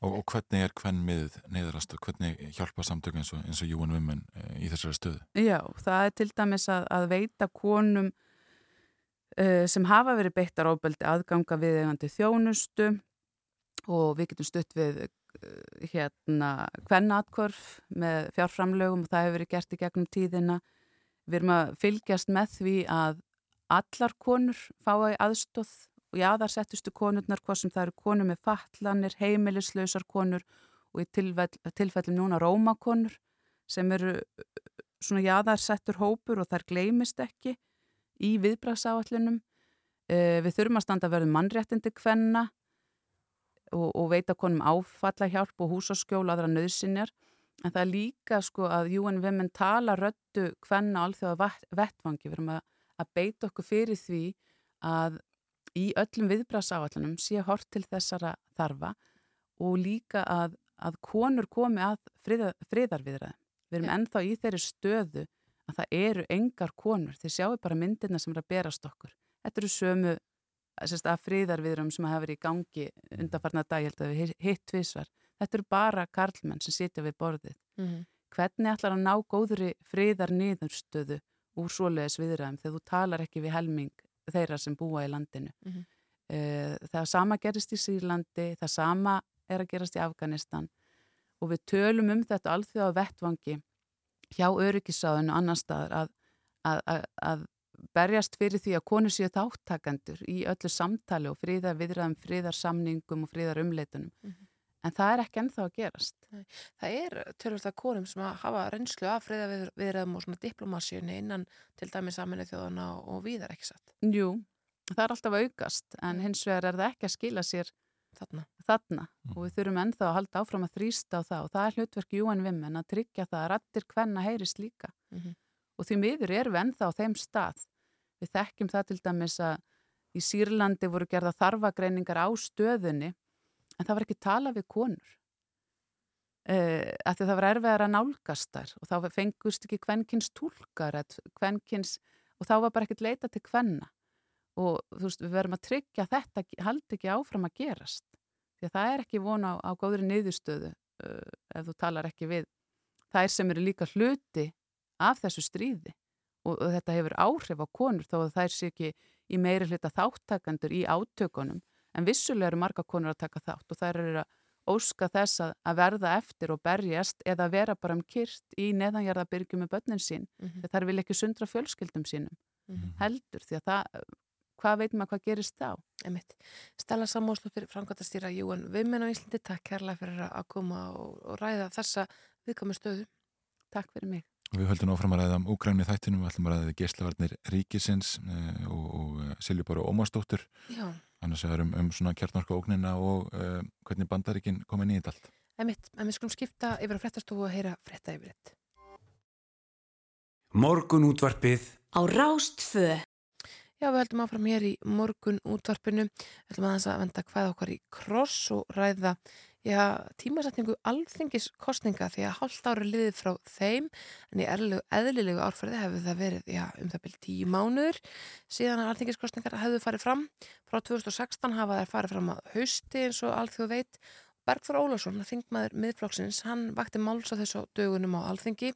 Og, og hvernig er hvern miðið neyðarast og hvernig hjálpa samtök eins og, eins og UN Women eh, í þessari stöðu? Já, það er til dæmis að, að veita konum uh, sem hafa verið beittar ábeldi aðganga viðegandi þjónustu og við getum stutt við uh, hérna kvennatkvörf með fjárframlögum og það hefur verið gert í gegnum tíðina. Við erum að fylgjast með því að allar konur fái aðstóð og jáðarsettustu konurnar, hvað sem það eru konur með fatlanir, heimilislausar konur og í tilfell, tilfellum núna rómakonur sem eru svona jáðarsettur hópur og þær gleymist ekki í viðbragsáallunum. Uh, við þurfum að standa verðum mannréttindi kvenna og, og veita konum áfallahjálp og húsaskjól aðra nöðsinjar en það er líka sko að UN Women tala röttu kvenna alþjóða vettvangi. Við erum að, að beita okkur fyrir því að í öllum viðbragsáallunum sé hort til þessara þarfa og líka að, að konur komi að friðar, friðarviðræðum. Við erum ennþá í þeirri stöðu að það eru engar konur. Þeir sjáu bara myndirna sem er að berast okkur. Þetta eru sömu sérst, að friðarviðræðum sem hafa verið í gangi undanfarnar dag, ég held að við hitt vissvar. Þetta eru bara karlmenn sem sitja við borðið. Mm -hmm. Hvernig ætlar að ná góðri friðar niðurstöðu úr svoleiðis viðræðum þegar þú talar ekki við helming þeirra sem búa í landinu. Mm -hmm. Það sama gerist í Sýrlandi, það sama er að gerast í Afganistan og við tölum um þetta alþjóða vettvangi hjá öryggisáðinu annar staðar að, að, að, að berjast fyrir því að konur séu þáttakandur í öllu samtali og fríðar viðræðum, fríðarsamningum og fríðarumleitunum. Mm -hmm. En það er ekki ennþá að gerast. Nei. Það er tölvöld að konum sem að hafa reynslu af fríðarviðræðum og svona diplomasíunni innan til dæmi saminu þjóðana og viðar ekki satt. Jú, það er alltaf aukast en hins vegar er það ekki að skila sér þarna, þarna. Mm. og við þurfum ennþá að halda áfram að þrýsta á það og það er hlutverk UN Women að tryggja það að rattir hvenna heyrist líka mm -hmm. og því miður erum við ennþá á þeim stað við þekkjum það til dæmis að í Sýrlandi voru gerða þarfagreiningar á stöðunni en það var ekki tala við konur. Uh, af því það var erfiðar að nálgast þar og þá fengust ekki kvennkins tólkar kvennkins, og þá var bara ekkert leita til kvenna. Og þú veist, við verðum að tryggja þetta haldi ekki áfram að gerast. Því að það er ekki vona á, á góðri niðurstöðu uh, ef þú talar ekki við þær sem eru líka hluti af þessu stríði. Og, og þetta hefur áhrif á konur þó að þær sé ekki í meiri hluta þáttakandur í átökunum en vissulega eru marga konur að taka þátt og þær eru að óska þess að, að verða eftir og berjast eða vera bara um kyrst í neðanjarðabyrgjum með börnin sín mm -hmm. þær vil ekki sundra fjölskyldum sínum mm -hmm. heldur því að það hvað veit maður hvað gerist þá? Emitt. Stella Samóslóttir, framkvæmtastýra Júan Vimmen á Íslandi, takk kærlega fyrir að koma og, og ræða þessa viðkomi stöðu. Takk fyrir mig. Við höldum áfram að ræða um Úgræni þættinum, við ætlum að ræða geyslavarnir Ríkisins uh, og, og eh, Siljubáru Ómarsdóttur, annars er um, um svona kjartnorka ógnina og uh, hvernig bandaríkin komið nýtt allt. Emitt, en við skulum skipta yfir að frettastofu og heyra fretta yfir þetta. Morgun útvarpið á Rástfö Já, við höldum áfram hér í morgun útvarpinu, við höldum aðeins að venda hvað okkar í kross og ræða já, tímasetningu alþingiskostninga því að hálft ári liðið frá þeim en í eðlilegu árferði hefur það verið já, um það byrjum tíu mánuður síðan að alþingiskostningar hefðu farið fram frá 2016 hafa þær farið fram að hausti eins og alþjóð veit Bergþór Ólásson, þingmaður miðflokksins, hann vakti máls á þessu dögunum á alþingi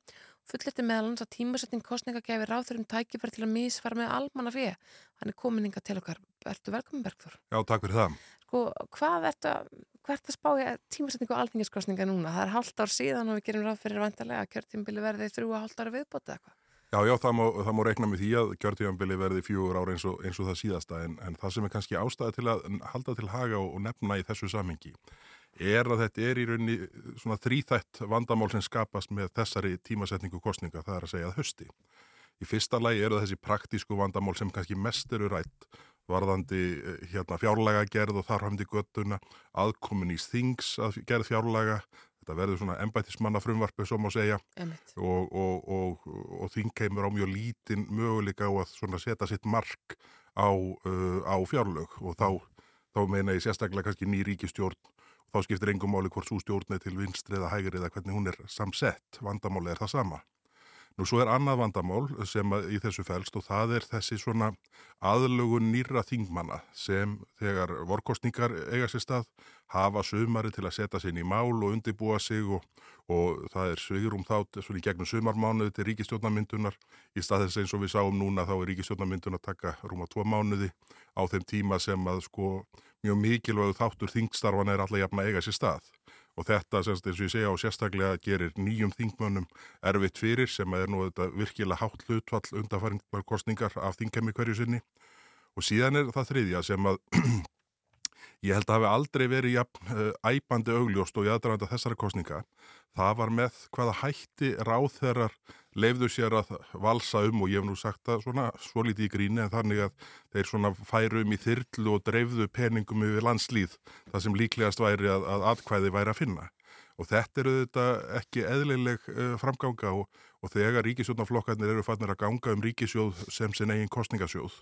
fulliti meðal hans að tímasetning kostninga gefir ráþurum tækifæri til að mísfara með almanna fyrir. Hann er kominninga til okkar. Ertu velkominn Bergþór? Já, takk fyrir það. Sko, hvað ert að, hvert að spája tímasetningu alþingiskostninga núna? Það er halvt ár síðan og við gerum ráð fyrir vantarlega að kjörtímbili verði þrjú að halvt ára viðbóta eitthvað. Já, já, það má, það má reikna með því að kjörtímbili verði fjögur ára eins og, eins og það síðasta en, en það sem er kannski ástæði til að halda til haga og, og nefna í þessu samhengi er að þetta er í rauninni svona þrýþætt vandamál sem skapast með þessari tímasetningu kostninga, það er að segja að hösti. Í fyrsta lagi eru þessi praktísku vandamál sem kannski mest eru rætt varðandi eh, hérna, fjárlaga gerð og þarhamdi göttuna, aðkomin í þings að gerð fjárlaga, þetta verður svona embættismanna frumvarpið sem má segja. Og, og, og, og þingheimur á mjög lítinn möguleika á að setja sitt mark á, uh, á fjárlög. Og þá, þá meina ég sérstaklega kannski ný ríkistjórn þá skiptir engum máli hvort svo stjórn er til vinstri eða hægri eða hvernig hún er samsett. Vandamáli er það sama. Nú svo er annað vandamál sem í þessu fælst og það er þessi svona aðlugun nýra þingmanna sem þegar vorkostningar eiga sér stað hafa sömari til að setja sér í mál og undibúa sig og, og það er svigurum þátt svona í gegnum sömarmánuði til ríkistjórnamyndunar í stað þess eins og við sáum núna þá er ríkistjórnamyndun að taka rúma tvo mánuði á þeim tíma sem að sko mjög mikilvæg þáttur þingstarfan er alltaf jafn að eiga sér stað og þetta semst eins og ég segja á sérstaklega gerir nýjum þingmönnum erfitt fyrir sem er nú þetta virkilega hátt hlutvall undanfæringmarkostningar af þingkemi hverju sinni Og síðan er það þriðja sem að ég held að hafi aldrei verið jafn uh, æpandi augljóst og í aðdraðanda þessara kostninga. Það var með hvaða hætti ráðherrar leifðu sér að valsa um og ég hef nú sagt það svona svo lítið í gríni en þannig að þeir svona færu um í þyrlu og dreifðu peningum yfir landslýð það sem líklegast væri að, að atkvæði væri að finna. Og þetta eru þetta ekki eðlileg uh, framganga og, og þegar ríkisjónaflokkarnir eru fannir að ganga um ríkisjóð sem sin eigin kostningasjóð,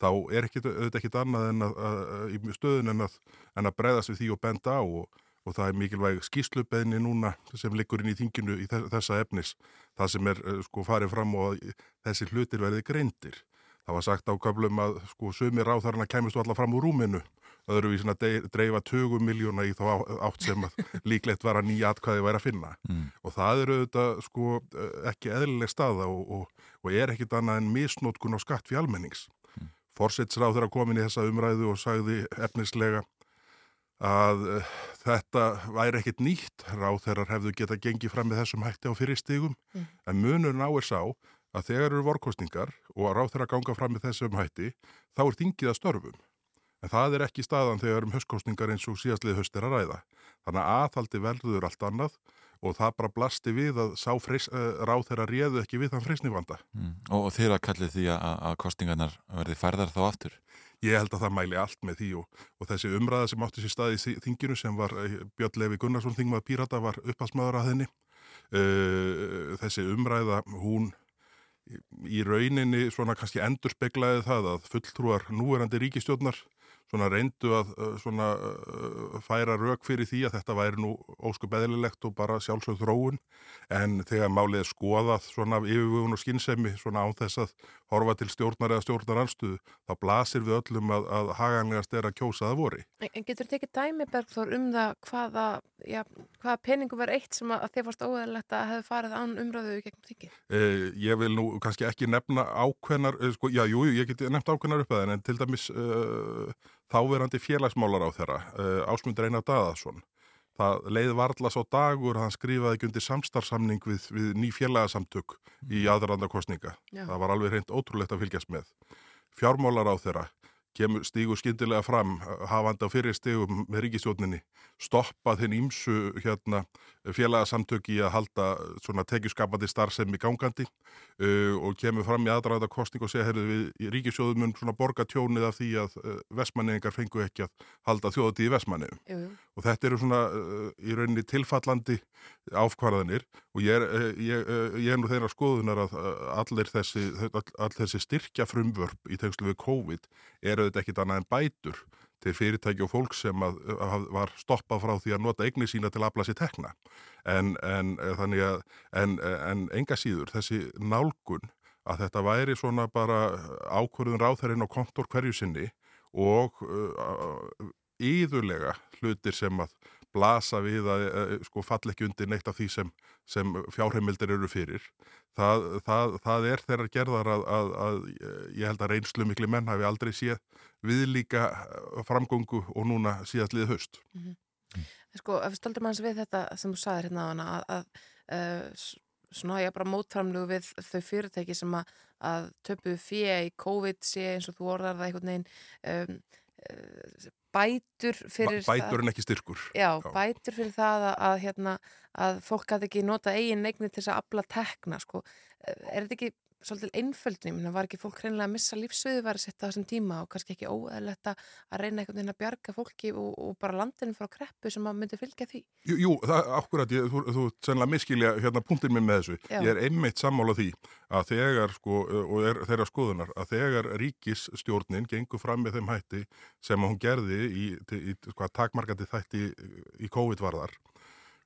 þá er ekki, þetta ekkit annað en að, að, í stöðun en að, en breyðast við því og benda á og, og það er mikilvæg skýslubeðni núna sem liggur inn í þinginu í þessa efnis, það sem er uh, sko farið fram og þessi hlutir verði greindir. Það var sagt á köflum að sko sumir á þarna kæmist allar fram úr rúminu öðruvísin að dreifa 20 miljóna í þá átt sem að líklegt var að nýja atkvæði væri að finna mm. og það eru auðvitað sko ekki eðlileg staða og, og, og er ekkit annað en misnótkun á skatt fyrir almennings. Mm. Forsetsráð þeirra komin í þessa umræðu og sagði efnislega að uh, þetta væri ekkit nýtt ráð þeirrar hefðu geta gengið fram með þessum hætti á fyrirstígum mm. en munur náir sá að þegar eru vorkostningar og að ráð þeirra ganga fram með þessum hætti þá er þingið að störfum. En það er ekki staðan þegar um höstkostningar eins og síðastlið höst er að ræða. Þannig að aðhaldi velður allt annað og það bara blasti við að sá freys, uh, ráð þeirra réðu ekki við þann freysnivanda. Mm. Og, og þeirra kallið því að, að kostningarnar verði færðar þá aftur? Ég held að það mæli allt með því og, og þessi umræða sem átti sér stað í þinginu sem var Björn Levi Gunnarsson þingmað Pírata var upphalsmaður að henni. Uh, þessi umræða hún í rauninni svona kannski endur speklaði það að fulltrúar núverandi ríkistjórnar svona reyndu að svona, færa rauk fyrir því að þetta væri nú óskup eðlilegt og bara sjálfsögð þróun en þegar málið skoðað svona yfirvögun og skinnsemi svona án þess að horfa til stjórnar eða stjórnar anstöðu þá blasir við öllum að, að haganlegast er að kjósa það voru. En getur þetta ekki dæmi Bergþór um það hvaða, já, hvaða peningu var eitt sem að þið fórst óæðilegt að hefði farið án umröðu gegnum þingi? Eh, ég vil nú kannski ekki nefna ákveðnar, eh, sko, já, jú, ég geti nefnt ákveðnar upp að en til dæmis uh, þáverandi félagsmálar á þeirra, uh, Ásmundur Einar Daðarsson. Það leið varðla svo dagur að hann skrifaði ekki undir samstarfsamning við, við ný félagsamtök í aðrandakostninga. Það var alveg reynd ótrúlegt að fylgjast með. Fjármálar á þeirra kemur stígu skyndilega fram hafandi á fyrir stígum með ríkistjóninni stoppa þinn ímsu hérna, félagsamtöki að halda tekjuskapandi starfsemi gangandi uh, og kemur fram í aðræða kostning og segja heyrðu við í ríkisjóðum mun borga tjónið af því að uh, vestmanningar fengu ekki að halda þjóðati í vestmanninu og þetta eru svona uh, í rauninni tilfallandi áfkvarðanir og ég er, ég, ég er nú þeirra skoðunar að allir þessi, all, þessi styrkja frumvörp í tengslu við COVID eru þetta ekkit annað en bætur til fyrirtæki og fólk sem að, að var stoppað frá því að nota eigni sína til að afla sér tekna. En, en, að, en, en enga síður, þessi nálgun að þetta væri svona bara ákvörðun ráþærinn og kontor hverju sinni og uh, íðurlega hlutir sem að blasa við að uh, sko fall ekki undir neitt af því sem, sem fjárheimildir eru fyrir. Það, það, það er þeirra gerðar að, að, að ég held að reynslu miklu menn hafi aldrei séð við líka framgöngu og núna síðast liðið höst. Mm -hmm. Sko, ef við stöldum hans við þetta sem þú saðir hérna á hana að, að svona ég bara mótframlugu við þau fyrirtæki sem að töpu fyrir í COVID sé eins og þú orðar það einhvern veginn um, bætur fyrir Ba bætur en ekki styrkur já, já. bætur fyrir það að, að, hérna, að fólk hafði ekki nota eigin neigni til þess að afla tekna sko. er þetta ekki svolítið einföldni, menn var ekki fólk reynilega að missa lífsviðu var að setja þessum tíma og kannski ekki óæðilegt að reyna einhvern veginn að bjarga fólki og, og bara landinu frá kreppu sem að myndi fylgja því? Jú, jú það akkurat, ég, þú, þú sennilega miskilja hérna punktin minn með þessu, Já. ég er einmitt sammála því að þegar sko, og er þeirra skoðunar, að þegar ríkisstjórnin gengur fram með þeim hætti sem hún gerði í, í, í sko, takmarkandi þætti í COVID-varðar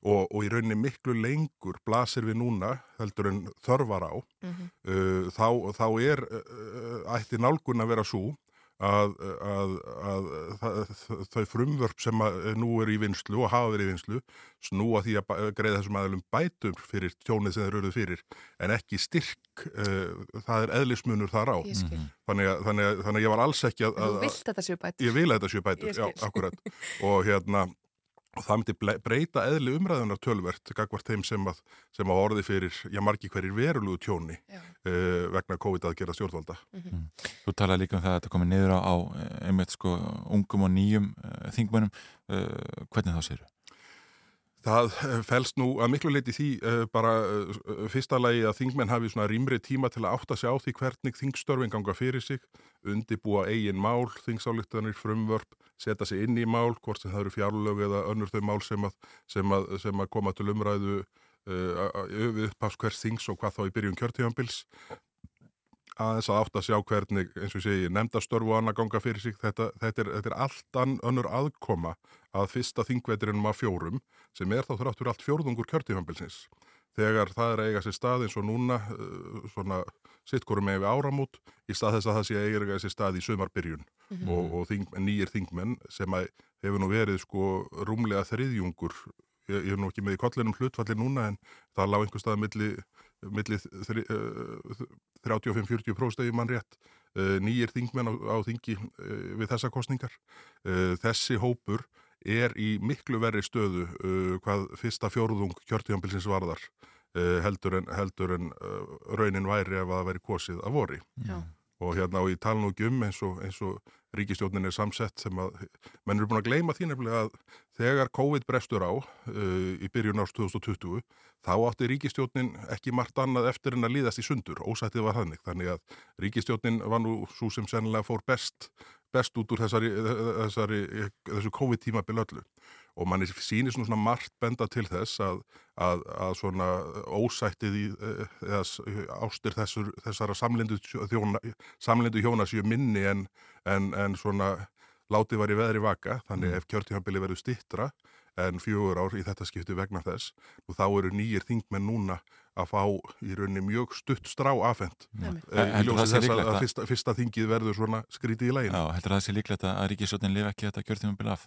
og, og í rauninni miklu lengur blasir við núna heldur en þörfar á mm -hmm. uh, þá, þá er uh, ætti nálgun að vera svo að, að, að, að þau frumvörp sem nú eru í vinslu og hafa verið í vinslu snúa því að greiða þessum aðlum bætum fyrir tjónið sem þeir eruð fyrir en ekki styrk uh, það er eðlismunur þar á. Þannig að, þannig, þannig að ég var alls ekki að Þú vilt þetta séu bætur. Ég vil þetta séu bætur, já, akkurat. Og hérna og það myndi breyta eðli umræðunar tölvert gagvart þeim sem að, sem að orði fyrir, já, margi hverjir verulegu tjóni uh, vegna COVID að gera stjórnvalda. Þú talaði líka um það að þetta komið niður á, á eh, einmitt sko ungum og nýjum uh, þingmönnum. Uh, hvernig þá séru? Það eh, felst nú að miklu leiti því uh, bara uh, fyrsta lagi að þingmenn hafi svona rýmri tíma til að átta sig á því hvernig þingstörfin ganga fyrir sig, undibúa eigin mál, þingsáliktanir, frumvörp, setja sig inn í mál, hvort sem það eru fjárlög eða önnur þau mál sem að, sem að, sem að koma til umræðu uh, við upphafs hvers þings og hvað þá í byrjun kjörtíðanbils aðeins að átta að sjá hvernig, eins og segi, nefndastörfu og annað ganga fyrir sig, þetta, þetta, er, þetta er allt önnur aðkoma að fyrsta þingveturinnum af fjórum sem er þá þráttur allt fjórðungur kjörtífambilsins. Þegar það er að eiga sér stað eins og núna, uh, svona sittkorum með við áramút, í stað þess að það sé að eiga sér stað í sömarbyrjun og, og þing, nýjir þingmenn sem að hefur nú verið sko rúmlega þriðjungur, ég, ég er nú ekki með í kollinum hlutfalli núna en það lág einhver stað milli, milli uh, 35-40 próstegi mann rétt, uh, nýjir þingmenn á, á þingi uh, við þessa kostningar. Uh, þessi hópur er í miklu verri stöðu hvað fyrsta fjórðung kjörtíðanbilsins varðar heldur en, heldur en raunin væri ef að það væri kosið að vori. Já. Og hérna og ég tala nú ekki um eins og, eins og ríkistjórnin er samsett sem að, menn eru búin að gleyma því nefnilega að þegar COVID brestur á uh, í byrjun árs 2020 þá átti ríkistjórnin ekki margt annað eftir en að líðast í sundur, ósættið var þannig, þannig að ríkistjórnin var nú svo sem sennilega fór best, best út úr þessari, þessari, þessu COVID-tímabil öllu og manni sýnir svona, margt benda til þess að, að, að svona ósættið í, eða ástir þessur, þessara samlindu, þjóna, samlindu hjóna séu minni en, en, en svona látið var í veðri vaka, þannig ef kjörtífambili verður stittra en fjögur ár í þetta skipti vegna þess og þá eru nýjir þingmenn núna að fá í rauninni mjög stutt strá afhend. Einmitt. Eh, Í það ljósi þess að, að að- fyrsta, fyrsta þingið verður svona skrítið í lægin. Já, heldur það sé líklegt að ríkisjótin lifa ekki þetta kjörtímabil af?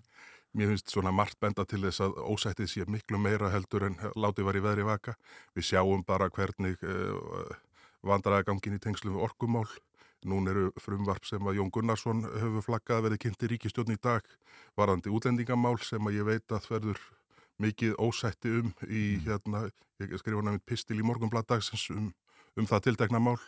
Mér finnst svona margt benda til þess að ósættið sé miklu meira heldur en látið var í veðri vaka. Við sjáum bara hvernig uh, vandræðagangin í tengslum við orkumál. Nún eru frumvarp sem að Jón Gunnarsson hefur flaggað að verði kynnt í ríkistjórn í dag varandi útlendingamál sem að ég veit að verður mikið ósætti um í hérna, ég skrifa nefnir pistil í morgunbladdagsins um, um það tiltekna mál.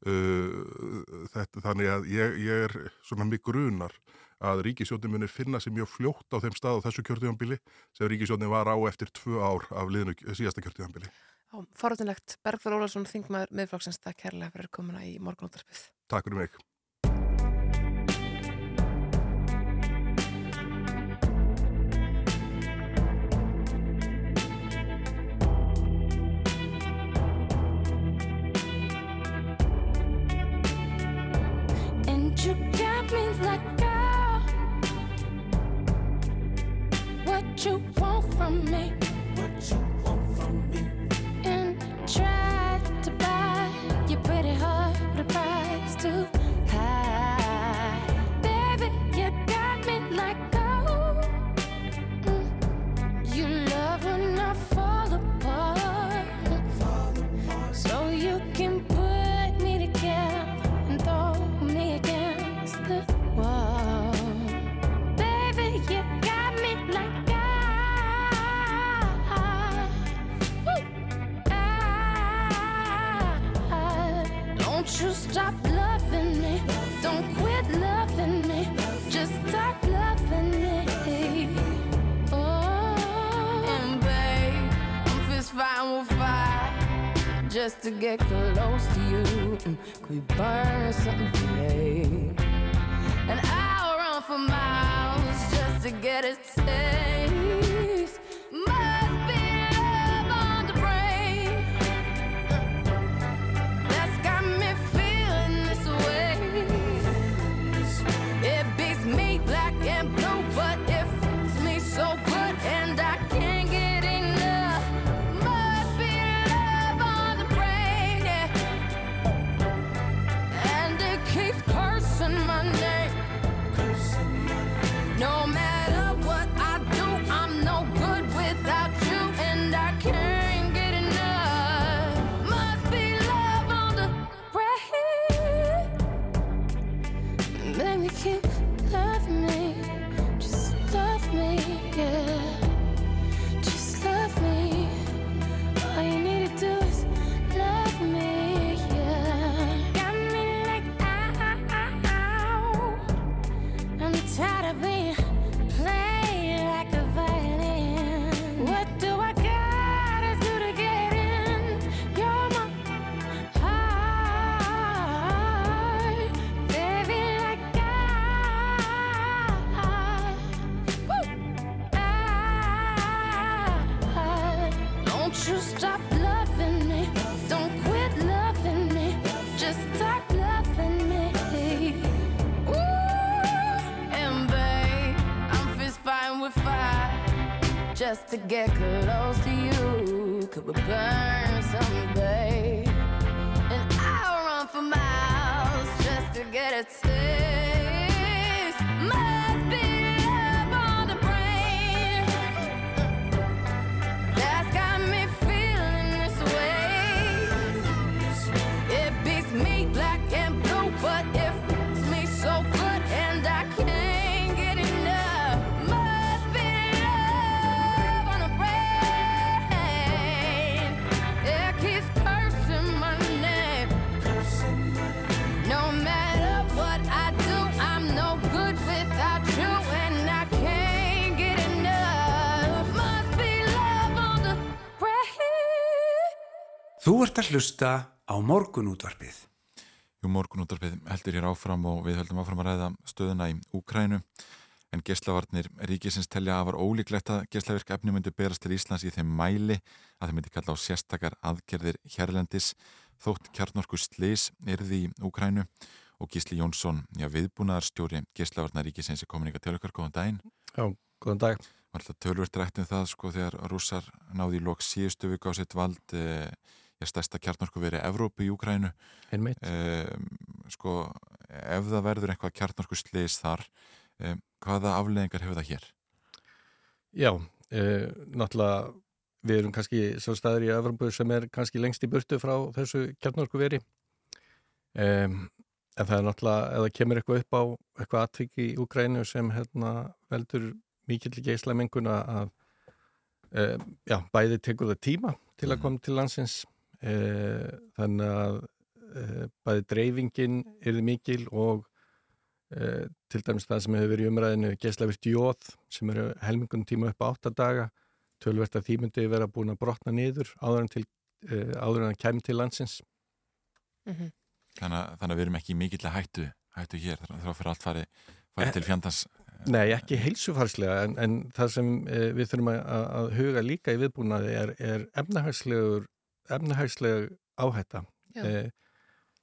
Uh, þetta, þannig að ég, ég er svona mig grunar að ríkisjónin munir finna sér mjög fljótt á þeim stað á þessu kjörtíðanbili sem ríkisjónin var á eftir tvö ár af liðinu síðasta kjörtíðanbili. Já, Forðunlegt, Bergþór Ólarsson, þingmaður miðflokksins, það kærlega fyrir komuna í morgunúttarpið. Takk fyrir mig. You want from me to get close to you. Mm, Could we burn something today? And I'll run for miles just to get a að hlusta á morgunútvarpið. Jú, morgunúttarpið heldur hér áfram og við höldum áfram að ræða stöðuna í Úkrænu en geslavarnir ríkisins telja að var ólíklegt að geslavirk efni myndi berast til Íslands í þeim mæli að þeim myndi kalla á sérstakar aðgerðir hérlendis þótt kjarnorku slis yrði í Úkrænu og Gísli Jónsson, já, viðbúnaðarstjóri geslavarnar ríkisins er komin ykkar til okkar, góðan daginn. Já, góðan dag. Var alltaf tölvört rætt um það sko þegar rússar náði í lok síðustu viku á sitt vald eh, stærsta kjarnorku verið Evrópu í Úkrænu um, sko, ef það verður eitthvað kjarnorku slis þar um, hvaða afleðingar hefur það hér? Já, uh, náttúrulega við erum kannski svo staður í Evropu sem er kannski lengst í burtu frá þessu kjarnorku veri um, en það er náttúrulega ef það kemur eitthvað upp á eitthvað atviki í Úkrænu sem hérna veldur mikill geisla menguna að já, bæði tekur það tíma til að koma til landsins þannig að uh, bæði dreifingin er mikil og uh, til dæmis það sem hefur verið í umræðinu geislavirt jóð sem eru helmingun tíma upp á 8 daga tölvert að því myndi vera búin að brotna niður áður en, til, uh, áður en að kemur til landsins Mhm. Þannig, að- þannig að við erum ekki mikill að hættu, hættu hér þá fyrir allt fari, fari til fjandans Nei, ekki heilsufarslega en, en það sem uh, við þurfum að, að huga líka í viðbúnaði er, er efnahagslegur efnahagsleg áhætta. Eh,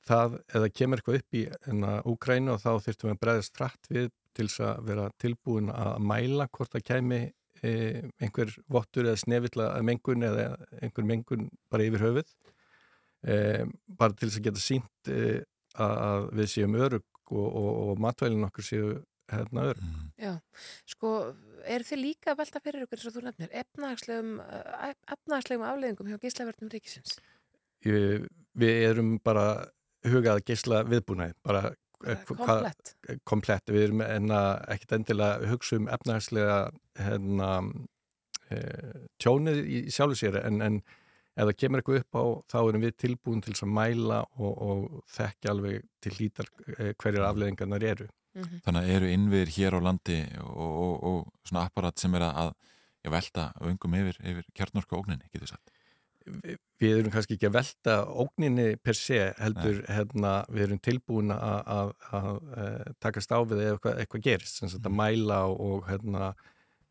það, eða kemur eitthvað upp í enna Úkrænu og þá þurftum við að bregðast hratt við til þess að vera tilbúin að mæla hvort það kemi eh, einhver vottur eða snefilla mengun eða einhver mengun bara yfir höfuð eh, bara til þess að geta sínt að við séum örug og, og, og matvælinn okkur séu hérna örug. mm. Já, sko, eru þið líka að velta fyrir ykkur, eins og þú nefnir, uh, efnahagslegum afleðingum hjá gíslaverðnum ríkisins? Ég- Við erum bara hugað að geisla viðbúnaði, bara eh, Komplett. hvað- komplett. Við erum enna ekkit endilega hugsa um efnahagslega hérna, e, tjónið í sjálfu sér en, en ef það kemur eitthvað upp á þá erum við tilbúin til að mæla og, og þekkja alveg til hlítar hverjar afleðingarnar eru. Mhm. þannig að eru innviðir hér á landi og, og, og svona apparat sem er að já, velta vöngum yfir, yfir kjarnorku ógninni, getur sagt? Vi- Við erum kannski ekki að velta ógninni per se heldur hérna, við erum tilbúin að, að, að, að takast á við ef eitthvað, eitthvað gerist, sem sagt að mæla og, og hérna,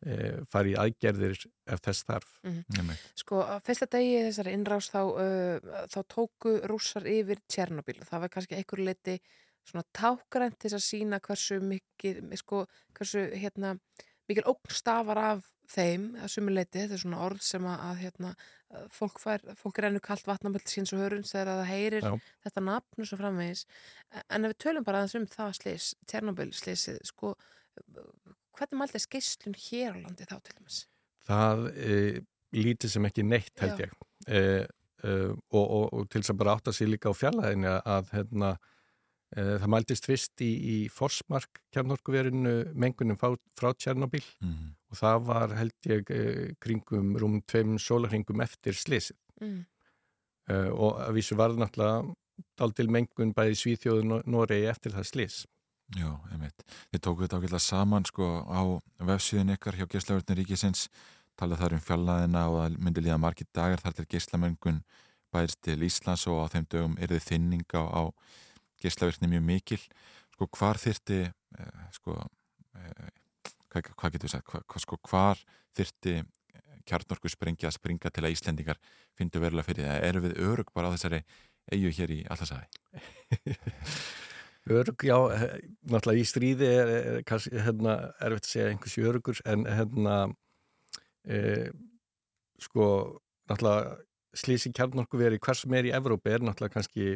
e, fara í aðgerðir ef þess þarf. Nei, Sko, á fyrsta degi þessari innrás þá, uh, þá tóku rússar yfir Tjernobyl og það var kannski einhver leiti svona tákrænt til að sína hversu mikið, sko, hversu hérna, mikil ógn stafar af þeim að sumi leiti, þetta er svona orð sem að, að hérna, fólk fær, fólk rennur kalt vatnamöld síns og hörunds þegar að það heyrir Já. þetta nafn og svo framvegis en ef við tölum bara aðeins um það slís Tjernobyl slísið, sko hvernig mælti skeislun hér á landi þá til dæmis? Það e, lítið sem ekki neitt held ég e, e, og, og, og til þess að bara átta sig líka á fjallaðinni að hérna, e, það mæltist fyrst í, í Forsmark kjarnorkuverinu mengunum frá, frá Tjernobyl Mhm. og það var held ég e, kringum rúm tveim sólarhringum eftir slysið Mm. uh, og að vísu var það náttúrulega daldil mengun bæði í Svíþjóðu og Noregi eftir það slys. Já, einmitt. Þið tókuð þetta ágætlega saman sko á vefsíðin ykkar hjá geislaverðin ríkisins talað þar um fjallaðina og það myndi líða margir dagar þar til geislamengun bæðist til Íslands og á þeim dögum er þið þinning á, á geislaverðinni mjög mikil. Sko hvar þyrti eh, sko eh, hvað, hvað getur við sagt, hva, hva, sko hvar þyrti kjarnorku sprengja að springa til að Íslendingar fyndu verulega fyrir það. Eru við örug bara á þessari eigu hér í Allasæði? Örug, já, eh, náttúrulega í stríði er, er kannski hérna, erfitt að segja einhversi örugur en hérna e, sko náttúrulega slísi kjarnorku veri hvers er í Evrópi er náttúrulega kannski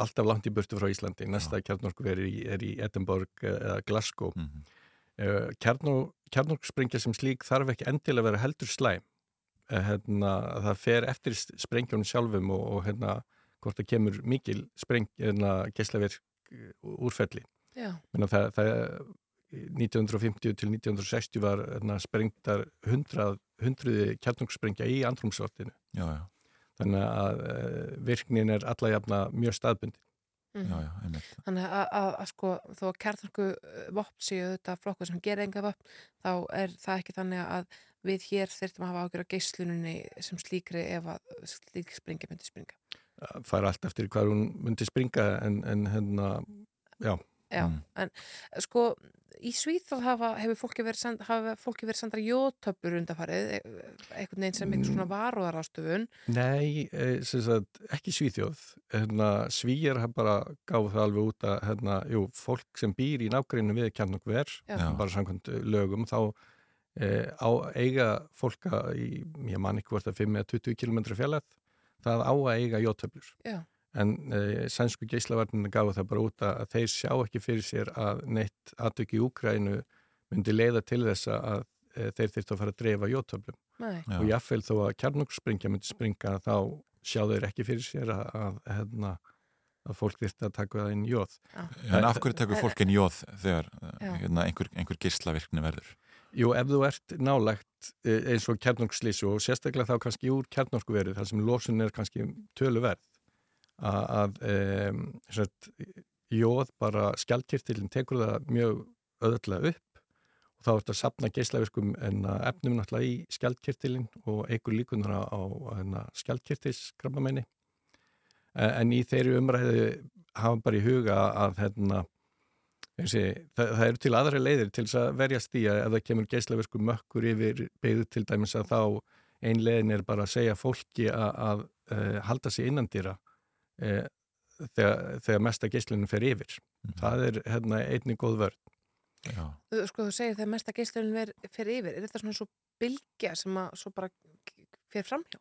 alltaf langt í burtu frá Íslandi næsta kjarnorku veri er í Edinborg eða Glasgow mm Mhm. -hmm. kjarnorku sprengja sem slík þarf ekki endilega að vera heldur slæm Eh, hérna, það fer eftir sprengjónu sjálfum og, og hérna hvort það kemur mikil spreng hérna, geislaverk úrfelli Já. Menna, það, það 1950 til 1960 var hérna, sprengtar 100, 100 kjarnungsprengja í andrumsvartinu Já, já. Þannig að uh, virknin er alla jafna mjög staðbundi Mhm. Já, já. Þannig að, að, að sko þó að kjarnarku vopn séu þetta flokkur sem gerir enga vopn þá er það ekki þannig að við hér þurftum að hafa ágjör á geisluninni sem slíkri ef að slík springi myndi springa. það er allt eftir hvað hún myndi springa en, en hérna, já Já, en sko í Svíþóð hafa, hefur fólki verið, send, verið sendra jótöpur undarfarið, e- einhvern veginn sem eitthvað svona varúðarástöfun. Nei, eh, sem sagt, ekki Svíþjóð. Hérna, Svíjar hafa bara gáð það alveg út að hérna, jú, fólk sem býr í nágrinu við kjarnokver bara samkvæmt lögum þá eh, á eiga fólka í, ég man ekki hvort að 5 eða 20 km fjallæð það á að eiga jótöflur. Já. En eh, sænsku geislavarninu gáðu það bara út að þeir sjá ekki fyrir sér að neitt aðtöki í Úkrænu myndi leiða til þess að eh, þeir þyrftu að fara að dreifa jótöflum. Og jáfnveil þó að kjarnokspringja myndi springa þá sjá þeir ekki fyrir sér að, að, hérna, að fólk þyrfti að taka það inn jóð En af hverju tekur fólk inn jóð þegar hérna, einhver, einhver gislavirkni verður? Jú, ef þú ert nálægt eh, eins og kjarnorkslísu og sérstaklega þá kannski úr kjarnorkuverið, þar sem losun er kannski töluverð að, að sett, jóð bara skjaldkirtilin tekur það mjög öðvöldlega upp og þá ert að sapna geislavirkum en að efnum náttúrulega í skjaldkirtilin og eigur líkunar á, á hérna, skjaldkirtilskrabbamenni en í þeirri umræði hafa bara í huga að hérna Sé, það, það eru til aðra leiðir til þess að verjast því að ef það kemur geislaverku mökkur yfir beigðu til dæmis að þá ein leiðin er bara að segja fólki að, að uh, halda sig innandýra uh, þegar, þegar mesta geislunum fer yfir. Það er hérna, einnig góð vörð. Já. Þú- Sko þú segir þegar mesta geislunin ver, fer yfir, er þetta svona svo bylgja sem að svo bara fer framhjá?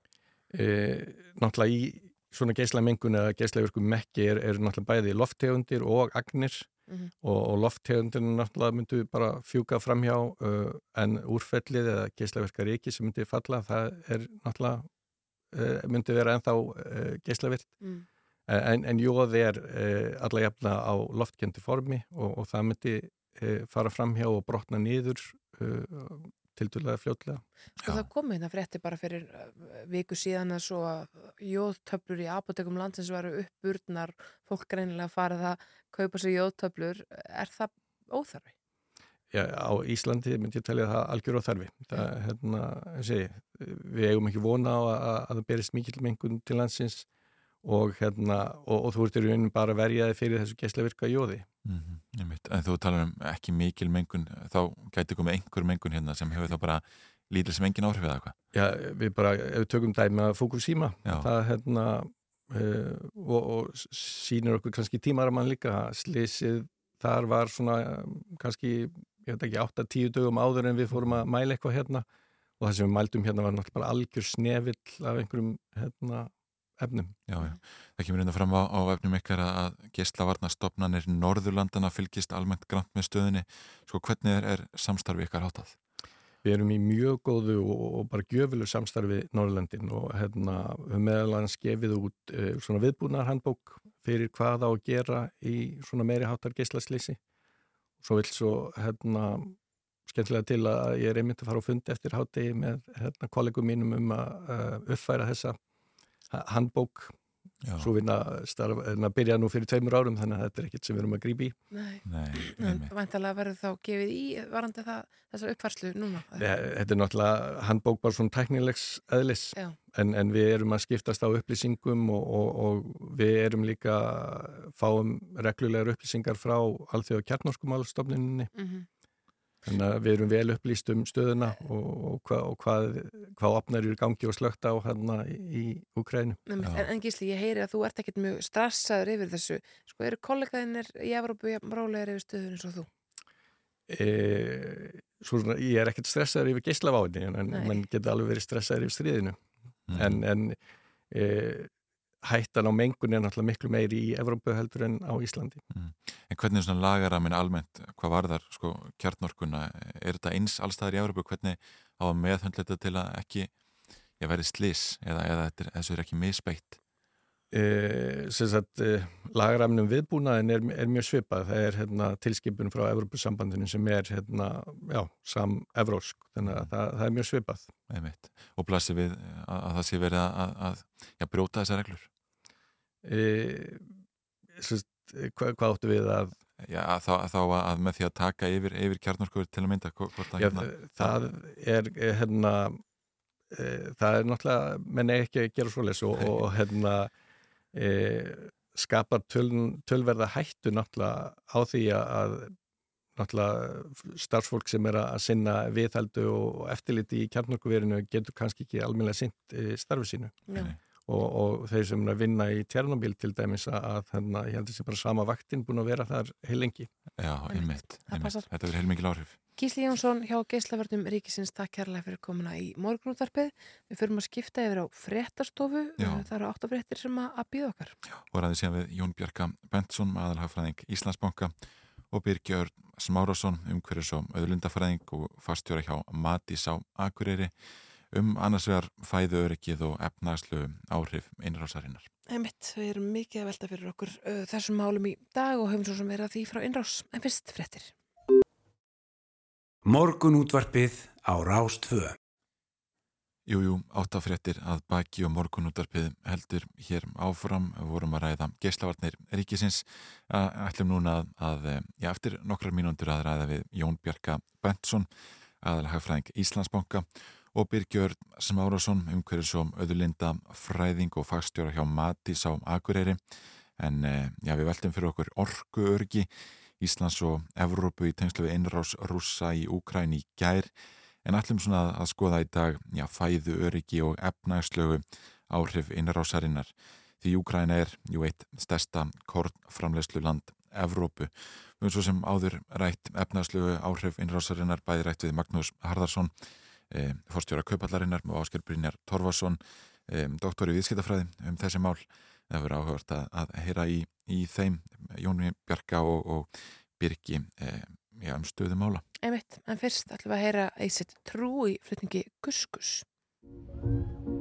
Uh, náttúrulega í svona geislamengun eða geislaverku mekki er, er náttúrulega bæði lofttegundir og agnir Mhm. og, og lofttegundinu náttúrulega myndu bara fjúka framhjá uh, en úrfellið eða geislaverka ríki sem myndi falla, það er náttúrulega uh, myndi vera ennþá uh, geislavirt Mm. En, en jóð er uh, alla jafna á loftkendi formi og, og það myndi uh, fara framhjá og brotna niður uh, tildulega fljótlega. Sko það komið hérna frétti bara fyrir viku síðan að svo að jóðtöflur í apotekum landsins varu uppburnar, fólk greinilega farið að kaupa sér jóðtöflur, er það óþarfi? Já, á Íslandi myndi ég telja það algjör og þarfi. Það, hérna, ég segi, við eigum ekki vona á að, að það berist mikil mengun til landsins og, hérna, og, og þú ert í raunin bara verjaði fyrir þessu gæslevirka jóði. Mm -hmm. En þú talar um ekki mikil mengun, þá gæti komið einhver mengun hérna sem hefur þá bara lítil sem engin áhrif eða eitthvað. Já, við bara, ef við tökum dæmi að Fukushima, Já. það hérna, uh, og, og sýnir okkur kannski tímaramann líka, slísið þar var svona um, kannski, ég veit ekki, 8-10 dögum áður en við fórum að mæla eitthvað hérna og það sem við mældum hérna var náttúrulega algjör snevill af einhverjum hérna, efnum. Já, já. Það kemur hérna fram á, á efnum ykkar að, geislavarnastofnanir Norðurlandana fylgist almennt grant með stöðinni. Sko hvernig er, er samstarfi ykkar hátað? Við erum í mjög góðu og, og bara gjöfilu samstarfi Norrlandin og hérna við meðal hans gefið út uh, svona viðbúnar handbók fyrir hvað á að gera í svona meiri háttar geislaslýsi. Svo vil svo hérna skemmtilega til að ég er einmitt að fara á fundi eftir hátti með hérna kollegum mínum um að uh, uppfæra þessa handbók. Já. Svo vinna starf, en að byrja nú fyrir tveimur árum þannig að þetta er ekkert sem við erum að grípi í. Nei. Nei, En væntalega verður þá gefið í varandi það, þessar uppfærslu núna? Þetta er náttúrulega handbók bara svona tæknilegs eðlis Já. en, en við erum að skiptast á upplýsingum og, og, og við erum líka fáum reglulegar upplýsingar frá alþjóða kjarnorkumálstofninni Mhm. Þannig að við erum vel upplýst um stöðuna og, og, hva, og hvað, hvað opnar eru gangi og slögt á hérna í Ukrænu. En, en Gísli, ég heyri að þú ert ekkert mjög stressaður yfir þessu. Sko, eru kollegaðinir í Evrópu rálegar yfir stöðun eins og þú? E, svona, ég er ekkert stressaður yfir geislaváni en mann getur alveg verið stressaður yfir stríðinu. Mhm. En, en e, hættan á mengun er náttúrulega miklu meiri í Evrópu heldur en á Íslandi. En hvernig er svona lagaramin almennt, hvað varðar sko kjarnorkuna, er þetta eins allstaðar í Európu, hvernig á að meðhöndla þetta til að ekki, verið slis eða, eða þessu er ekki misbeitt? E, sem sagt, e, lagaramnum viðbúnaðin er, er mjög svipað. Það er hérna, tilskipun frá Evrópusambandinu sem er hérna, já, sam-evrósk, þannig að það, það er mjög svipað. Einmitt. Og blasir við að, að það sé verið að, að, að brjóta þessar reglur? E, sem sagt, hvað, hvað áttu við að Já, þá, þá að með því að taka yfir, yfir kjarnorkur til að mynda, hvort að Já, hérna, það er eh, hérna e, það er náttúrulega menn ekki að gera svoleiðis og, og hérna e, skapar töl, tölverða hættu náttúrulega á því að náttúrulega starfsfólk sem er að sinna viðhaldu og eftirliti í kjarnorkuverinu getur kannski ekki almennilega sint starfi sínu. Já. Og, og þeir sem er að vinna í Tjernobyl til dæmis að, að hérna, ég heldur sem bara sama vaktin búin að vera þar heilengi já, einmitt, Það einmitt. þetta verður heilmikil áhrif. Gísli Jónsson hjá Geislaverðum Ríkisins, takk kærlega fyrir komuna í morgunúttarpið. Við förum að skipta yfir á fréttastofu. Já. Það eru áttafréttir sem að, að býða okkar. og ræði síðan við Jón Bjarka Bentsson, aðalhagfræðing Íslandsbanka og Birgjör Smárásson, umhverjus og auðlundafræðing og fastjóra hjá Matís á Akureyri um annars vegar fæðu öryggið og efnaðslu áhrif innrásarinnar. Einmitt, við erum mikið að velta fyrir okkur uh, þessum málum í dag og höfum svo sem verið að því frá innrás. En fyrst fréttir. Morgun útvarpið á Rástvö. Jú, jú, áttafréttir að baki og morgunútarpið heldur hér áfram, við vorum að ræða geislavarnir ríkisins, að ætlum núna að, að já, eftir nokkrar mínúndur að ræða við Jón Bjarka Bentsson, aðalhagfræðing Íslandsbanka og Birgjörn Smárásson, umhverjus og auðurlinda fræðing og fagstjóra hjá Matís á Akureyri, en eh, já, við veltum fyrir okkur orkuörgi Íslands og Evrópu í tengslu við innrás rússa í Úkræn í gær, en ætlum svona að, skoða í dag já, fæðu öryggi og efnagslögu áhrif innrásarinnar. Því Úkræna er jú eitt stærsta kornframlegslu land Evrópu. Við erum svo sem áður rætt efnagslögu áhrif innrásarinnar bæði rætt við Magnús Harðarsson forstjóra kaupallarinnar og Ásker Brynjar Torfarsson doktor í viðskiptafræði um þessi mál það verður áhugavert að, að heyra í, í þeim Jóni Bjarka og, og Birgi eh, já, um stöðu mála. Einmitt, en fyrst ætlum við að heyra Eisitt Trú í flutningi Guskus. You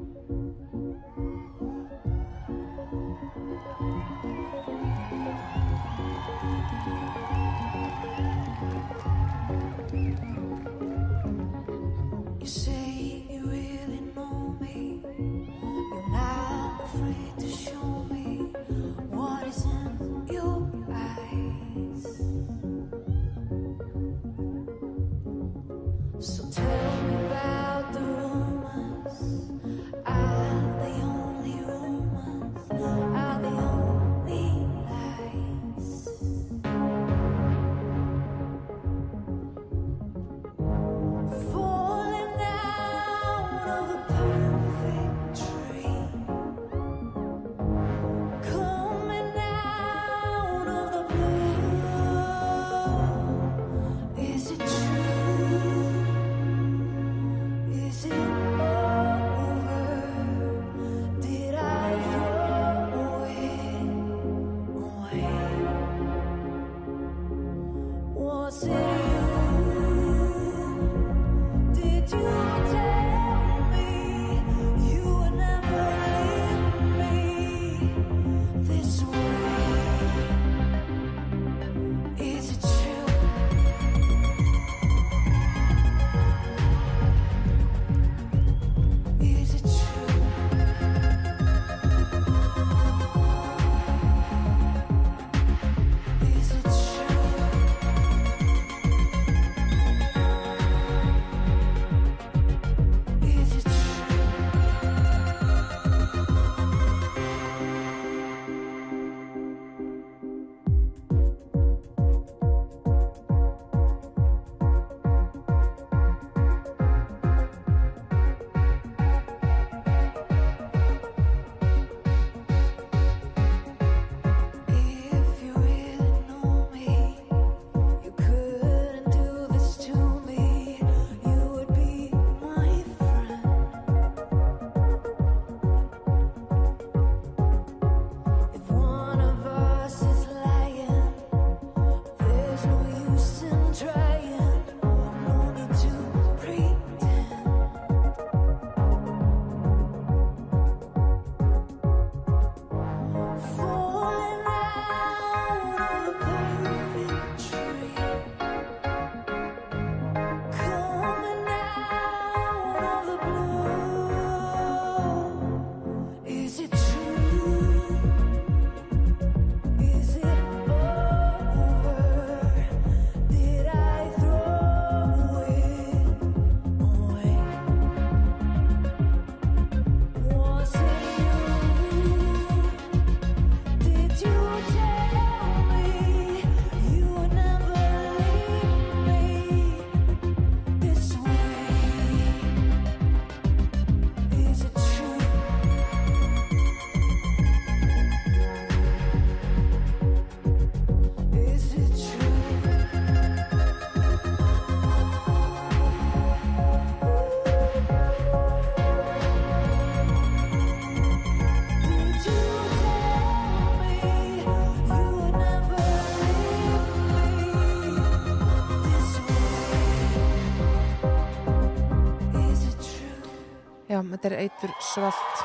Þetta er eitur svalt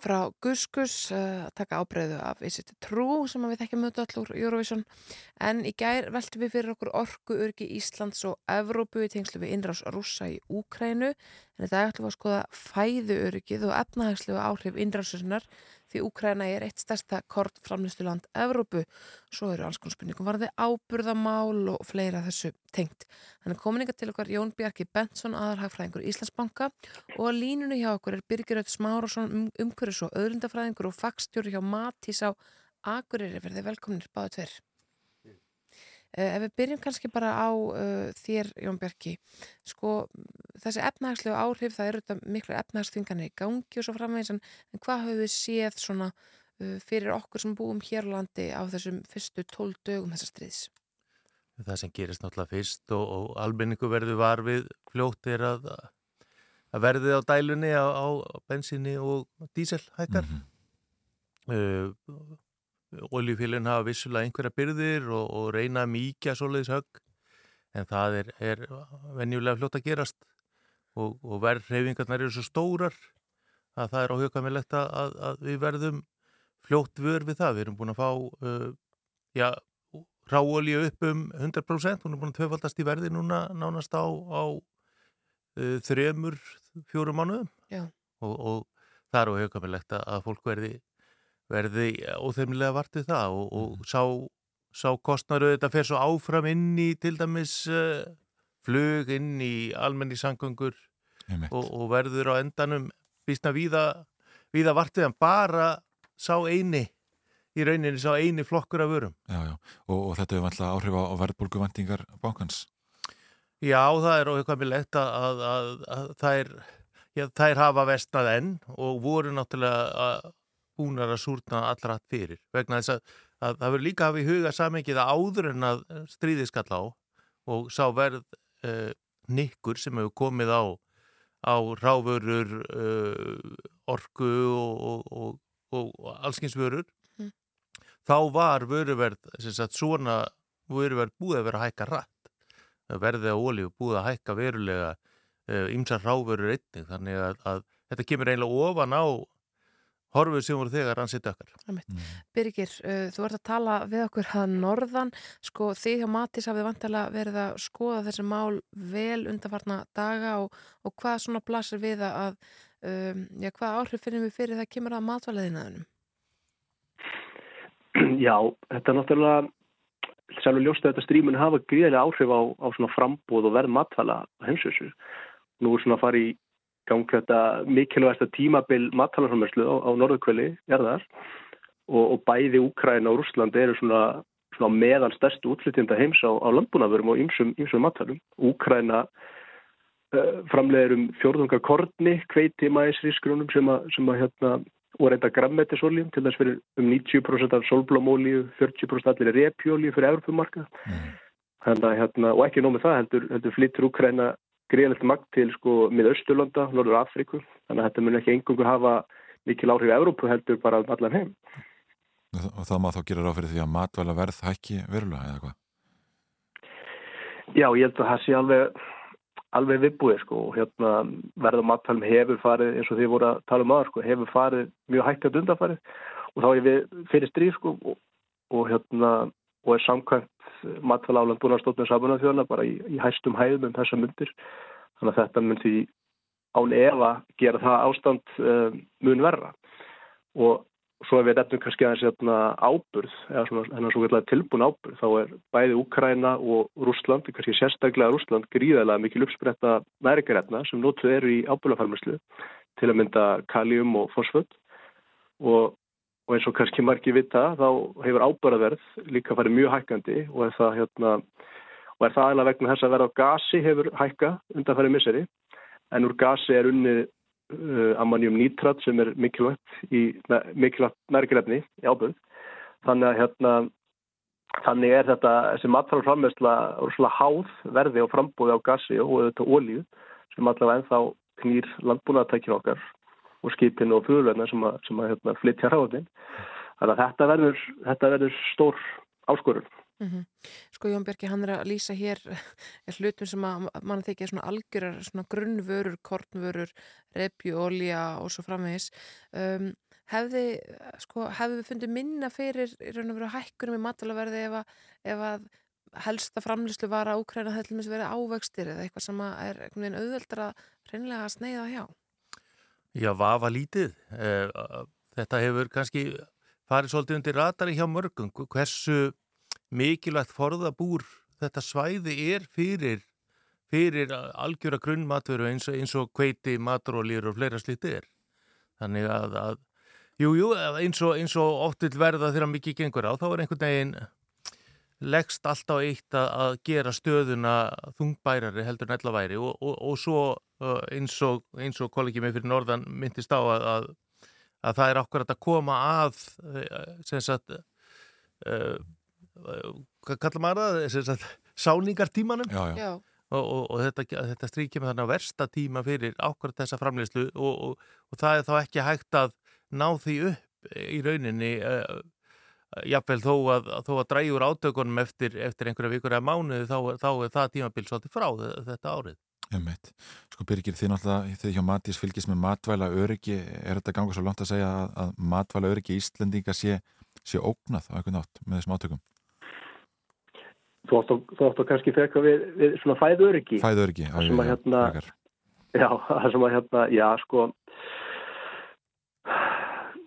frá Guskus uh, að taka ábreyðu af Is it true sem við þekkjum mötu allur Eurovision. En í gær veltum við fyrir okkur orku örgi Íslands og Evrópu í tengslu við innrás rússa í Úkrænu en þetta ætlum við að skoða fæðu örgið og efnahagslegu áhrif innrásusinnar því Úkræna er eitt stærsta kortframlistuland Evrópu. Svo eru alls konar spurningum varði áburðamál og fleira þessu tengt. Þannig kominninga til okkar Jón Bjarki Benson, aðarhagfræðingur Íslandsbanka og að línunni hjá okkur er Birgir Öll Smárasson, um, umhverjus og öðrundafræðingur og fagstjóri hjá Matís á Akureyri. Verði velkominir báðu tver. Uh, ef við byrjum kannski bara á uh, þér, Jón Bjarki, sko þessi efnahagslegu áhrif, það eru þetta miklu efnahagsþvinganir í gangi og svo framvegis en en hvað höfum við séð svona uh, fyrir okkur sem búum hér á landi á þessum fyrstu tól dögum þessa stríðs? Það sem gerist náttúrulega fyrst og, og almenningu verður var við fljótt er að, að verðið á dælunni á, á bensinni og dísel hækkar. Mm -hmm. Oljufélun hafa vissulega einhverja byrðir og, og reyna að mýkja svoleiðis högg en það er, er venjulega fljótt að gerast og, og verðreyfingarnar eru svo stórar að það er áhugamilegt að, að við verðum fljótt vör við það. Við erum búin að fá uh, já, ráolíu upp um 100%, hún er búin að tvöfaldast í verði núna nánast á, á uh, þremur, fjórum mánuðum. Og, og það er áhugamilegt að, að fólk verði verði óþeimlega vartið það. Og, og sá, sá kostnaru þetta fer svo áfram inn í til dæmis uh, flug inn í almenni sangöngur og, og verður á endanum býstna víða, víða vartið en bara sá eini í rauninni sá eini flokkur af vörum. Já, já, og, og þetta er vantlega áhrif á, á verðbólguvendingar bankans? Já, það er óhugkamilegt að, að, að, að er já, þær hafa vestnað enn og voru náttúrulega að búnar að súrna allra hatt fyrir. Vegna þess að, að það verður líka að hafa í huga samengið að áður en að stríði skall á og sá verð uh, nikkur sem hefur komið á á ráfurur uh, orku og, og, og, og allskynsvörur Mm. þá var vöruverð sagt, svona vöruverð búið að vera að hækka rætt verðið á olíu búið að hækka verulega ymsar uh, ráfurur einnig. Þannig að, að þetta kemur eiginlega ofan á horfið sem voru þegar hann sitt okkar. Mm. Birgir, uh, þú ert að tala við okkur að norðan, sko þið hjá Matís hafið vantilega verið að skoða þessi mál vel undarfarna daga og, og hvað svona blasir við að, um, já hvað áhrif finnum við fyrir það kemur að matvæleðinaðunum? Já, þetta er náttúrulega sérlega ljóst að þetta strímun hafa gríðilega áhrif á, á svona frambóð og verð matvæla heimsössu. Nú er svona að fara í gang þetta mikilvægasta tímabil matalasamherslu á, á norðukvöli erðar og, og bæði Úkræna og Rúsland eru svona, svona meðal stærstu útflytjenda heims á, á landbúnaðurum og ymsum, ymsum matalum. Úkræna uh, framleiður um fjórðunga korni, kveiti, mæs, rísgrunum sem að, sem að hérna, og reynda grammetisóljum til þess fyrir um 90% af solblómólíu, 40% allir repjólíu fyrir Európumarka. Mm. Hérna, og ekki nómið það heldur, heldur flyttur Úkræna greiðilegt magt til sko mið Östurlanda, Norður Afriku þannig að þetta mun ekki engungu hafa mikil áhrif Európu heldur bara allan heim. Og það maður þá gerir á fyrir því að matvæla verð hækki verulega eða hvað? Já, ég held að það sé alveg alveg viðbúið sko. Og hérna verða matvælum hefur farið eins og þið voru að tala um aðra sko, hefur farið mjög hægt að undarfarið og þá er við fyrir stríð sko og, og hérna og er samkvæmt matfæla áland búin að stóta með samanafjóðana bara í, í hæstum hæðum um þessa myndir. Þannig að þetta mun því án efa gera það ástand uh, mun verra. Og svo ef við nefnum kannski aðeins hérna áburð, eða svona svo tilbúin áburð, þá er bæði Úkræna og Rúsland, kannski sérstaklega Rúsland, gríðalega mikil uppspretta næringarefna sem nótuð eru í áburðafarmæslu til að mynda kalium og fosföld og og eins og kannski margi vita þá hefur ábæraverð líka farið mjög hækkandi og er það hérna og er það aðeins vegna þess að verða á gasi hefur hækka undan farið misseri. En úr gasi er unni uh, ammonium nitrat sem er mikilvægt í mikilvægt nærgrefni í ábyrð þannig að hérna þannig er þetta þessi matfælar frammeðsla orðslega háð verði á frambóði á gasi og þetta ólíu sem allavega ennþá knýr landbúnaðatækjum okkar og skipin og fjöðurverðna sem að, sem að hérna, flytja hráðin. Þannig að þetta verður, þetta verður stór áskorun. Mm Sko Jón Björki, hann er að lýsa hér er hlutum sem að mann þykja svona algjörar, svona grunnvörur, kornvörur, repjuolja og svo framvegis. Um, hefði, sko, hefði við fundið minna fyrir í raun og veru hækkunum í matalaverði ef að, ef að helsta framlýslu var að Úkræna hefði til dæmis verið ávextir eða eitthvað sem að er einhvern veginn auðveldra hreinlega að sneiða hjá? Já, vafa lítið. Eh, Þetta hefur kannski farið svolítið undir ratari hjá mörgum. Hversu mikilvægt forðabúr þetta svæði er fyrir, fyrir algjöra grunnmatveru eins, eins og kveiti, maturolíur og fleira slítið er. Þannig að, að jú, jú, eins og, eins og oft vil verða þegar mikið gengur á, þá er einhvern veginn leggst alltaf eitt að, að gera stöðuna þungbærari heldur en ella væri og, og, og svo eins og, eins og kollegi mig fyrir norðan myndist á að, að, að það er akkurat að koma að uh, sem sagt uh, hvað kallar maður það sem sagt sáningartímanum Já, já. Og, og, og þetta, þetta strík kemur þannig á versta tíma fyrir ákvært þessa framleyslu og, og, og það er þá ekki hægt að ná því upp í rauninni uh, jafnvel þó að, þó að drægjur átökunum eftir, eftir einhverja vikur eða mánuði þá, þá er það tímabil svolítið frá þe- þetta árið. Einmitt. Sko Birgir, þið náttúrulega, þið hjá Matís fylgist með matvæla öryggi, er þetta ganga svo langt að segja að, að matvæla öryggi Íslendinga sé, sé ógnað á einhvern nátt með þessum átökum? Þú að, þú að kannski feka við, við svona fæðu öryggi. Fæðu öryggi, á ég hérna, frekar. já, það sem að hérna, já, sko,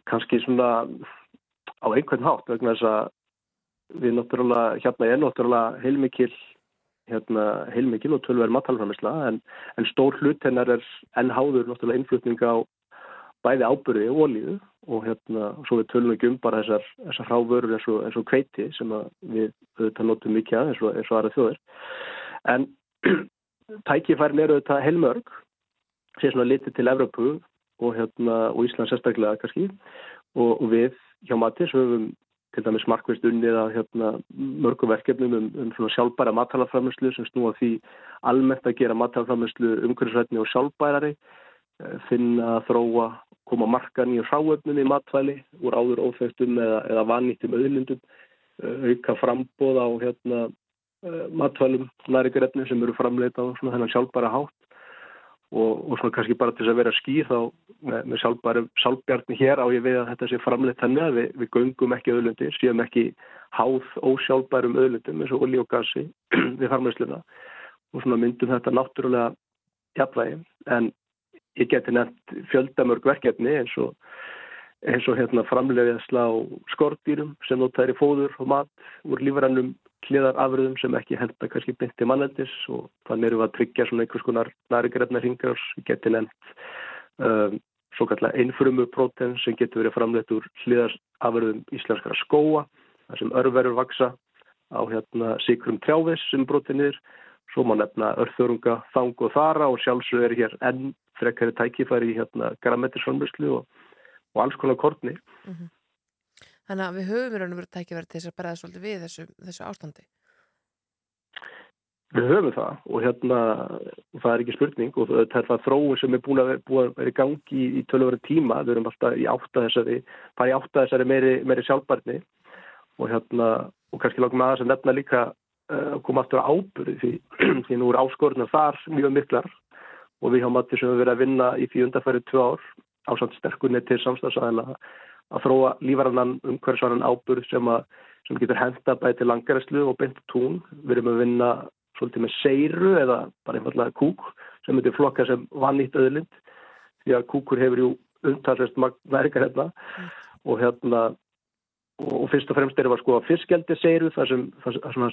kannski svona á einhvern hátt vegna þess að við náttúrulega, hérna er náttúrulega heilmikil, hérna, heilmikil og tölver matalframisla en, en stór hlut hennar er enn háður náttúrulega innflutning á bæði ábyrði og olíu og hérna, svo við tölum ekki um bara þessar, þessar hráförur eins og, eins og kveiti sem við auðvitað notum mikið að eins og, eins og aðra þjóðir. En tækifærin eru auðvitað heilmörg, sé svona litið til Evrópu og, hérna, og Ísland sérstaklega kannski og, og við hjá Matis höfum til dæmis markvist unnið að hérna, mörgum verkefnum um, um sjálfbæra matalaframlöslu sem snúa því almennt að gera matalaframlöslu umhverfisvætni og sjálfbærari eh, finna, þróa, koma markan í hráöfnum í matvæli úr áður óþegstum eða, eða vannýttum auðlindum, eh, auka frambóð á hérna, eh, matvælum, næringarefni sem eru framleita á þennan sjálfbæra hátt og, og svona kannski bara til þess að vera skýr þá með, með sjálfbjarni hér á ég við að þetta sé framleitt þannig að við, við göngum ekki auðlundir, séum ekki háð ósjálfbærum auðlundum eins og olí og gasi við framleiðsluna og svona myndum þetta náttúrulega jafnvægi. En ég geti nefnt fjöldamörg verkefni eins og eins og hérna framleiðsla á skordýrum sem notaður í fóður og mat úr lífarannum hliðar afröðum sem ekki henda kannski beint til manneldis og þannig erum við að tryggja svona einhvers konar næringarefna hringar ég geti nefnt um, svo kallar einfrumu prótein sem getur verið framleitt úr hliðar afröðum íslenskara skóa þar sem örverur vaksa á hérna sikrum trjávis sem próteinir svo má nefna örþörunga, þang og þara og sjálfsög er hér enn frekari tækifæri í hérna grammetisframlöslu og, og alls konar kortni Þannig að við höfum í raun og veru tækifæri til þess að bregða svolítið við þessu, þessu ástandi. Við höfum það og hérna það er ekki spurning og það er það þróun sem er búin að vera, í gangi í, í tölvöru tíma, við erum alltaf í átta þessari, bara í átta þessari meiri, meiri sjálfbarni og hérna og kannski langt með aðeins að nefna líka uh, að koma aftur á ábyrði því, því nú er áskorðunar þar mjög miklar og við hjá Matti sem við verið að vinna í því undarfærið tvö ár ásand sterkunni til samstagsæðila að þróa lífarannan umhverfisvaran ábyrð sem, að, sem getur henda bæði til langaræslu og beint tún. Við erum að vinna svolítið með seiru eða bara einfallega kúk sem myndir flokka sem vannýtt öðlind því að kúkur hefur jú umtalsvist næringar hérna og hérna og fyrst og fremst erum við að skoða fiskjaldi seiru þar sem,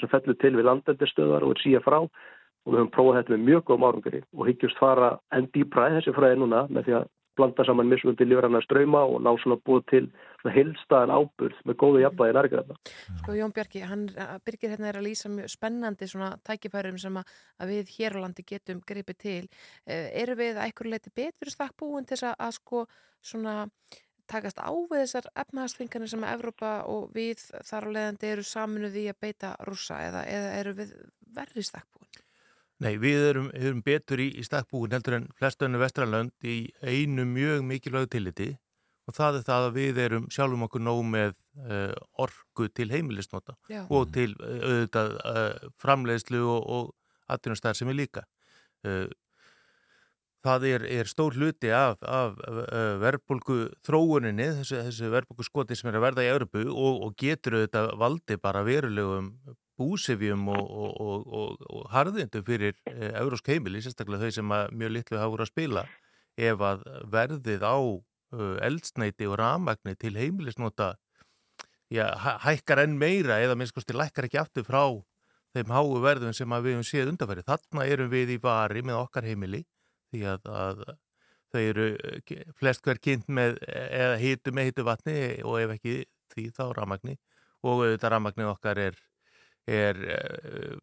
sem fellur til við landendistöðar og er síða frá og við höfum prófað þetta með mjög góðum árangri og hyggjumst fara enn í þessi fræði núna með því að blanda saman mismundi lífrannar ströyma og ná svona búið til svona heilstaðan ábyrð með góðu jafnvægi nærgræðna. Sko Jón Bjarki, hann, Birgir hérna er að lýsa mjög spennandi svona tækifærum sem að, að við hér á landi getum gripið til. Eh, eru við að einhverju leiti betur stakk búin til þess að, að sko svona takast á við þessar efnahagsfingarnir sem að Evrópa og við þar á leiðandi eru saminuð í að beita rúsa eða, eða eru við verri stakk búin? Nei, við erum, erum betur í, í stakkbúin heldur en flestöðinu vestranlönd í einu mjög mikilvægu tilliti og það er það að við erum sjálfum okkur nóg með uh, orku til heimilisnota Já. og til uh, auðvitað uh, framleiðslu og, og atvinnustar sem er líka. Uh, það er, er stór hluti af, af verbulgu þróuninni, þessu, þessu verbulgu skoti sem er að verða í Európu og, og getur auðvitað valdi bara verulegum búsifjum og, og, og, og, og harðindu fyrir eurósk heimili, sérstaklega þau sem mjög litlu hafa voru að spila ef að verðið á eldsneiti og ramagni til heimilisnota já, hæ- hækkar enn meira eða minnst kosti lækkar ekki aftur frá þeim háu verðum sem við höfum séð undanfæri. Þarna erum við í vari með okkar heimili því að, að þau eru eh, flest hver kynnt með eða hýtu með hýtu vatni og ef ekki því þá ramagni og auðvitað ramagnið okkar er, er uh,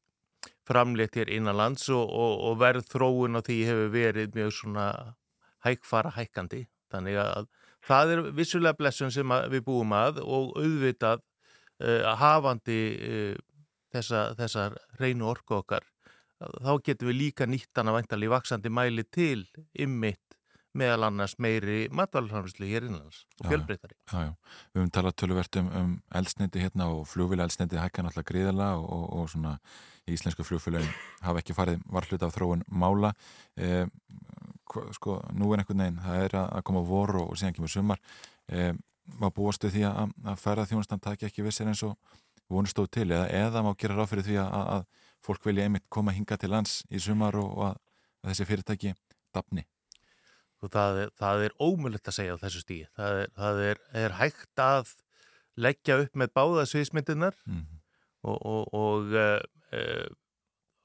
framleitt hér innan lands og, og, og verð þróun á því hefur verið mjög svona hækfara hækkandi. Þannig að það er vissulega blessun sem að við búum að og auðvitað uh, hafandi uh, þessa, þessar reynu orku okkar þá getum við líka nýtt hana væntal í vaksandi mæli til ymmit meðal annars meiri matvalframlislu hér innanlands og fjölbreytari. Já, já. Við höfum talað töluvert um, um eldsneiti hérna og flugvila eldsneiti hækka náttúrulega gríðala og, og, og svona íslensku flugfélagin hafa ekki farið varhlut af þróun mála. Eh, sko, nú er einhvern veginn, það er að koma vor og, síðan kemur sumar. Eh, má búast við því að, að færa þjónustan taki ekki vissir eins og vonu stóð til eða, eða má gera ráð fyrir því að, að fólk vilja einmitt koma hinga til lands í sumar og, og að, að þessi fyrirtæki dafni. Og það er, það er ómulett að segja á þessu stíi. Það er, það er, er hægt að leggja upp með báða sviðsmyndinar mm. og, og, og uh, uh,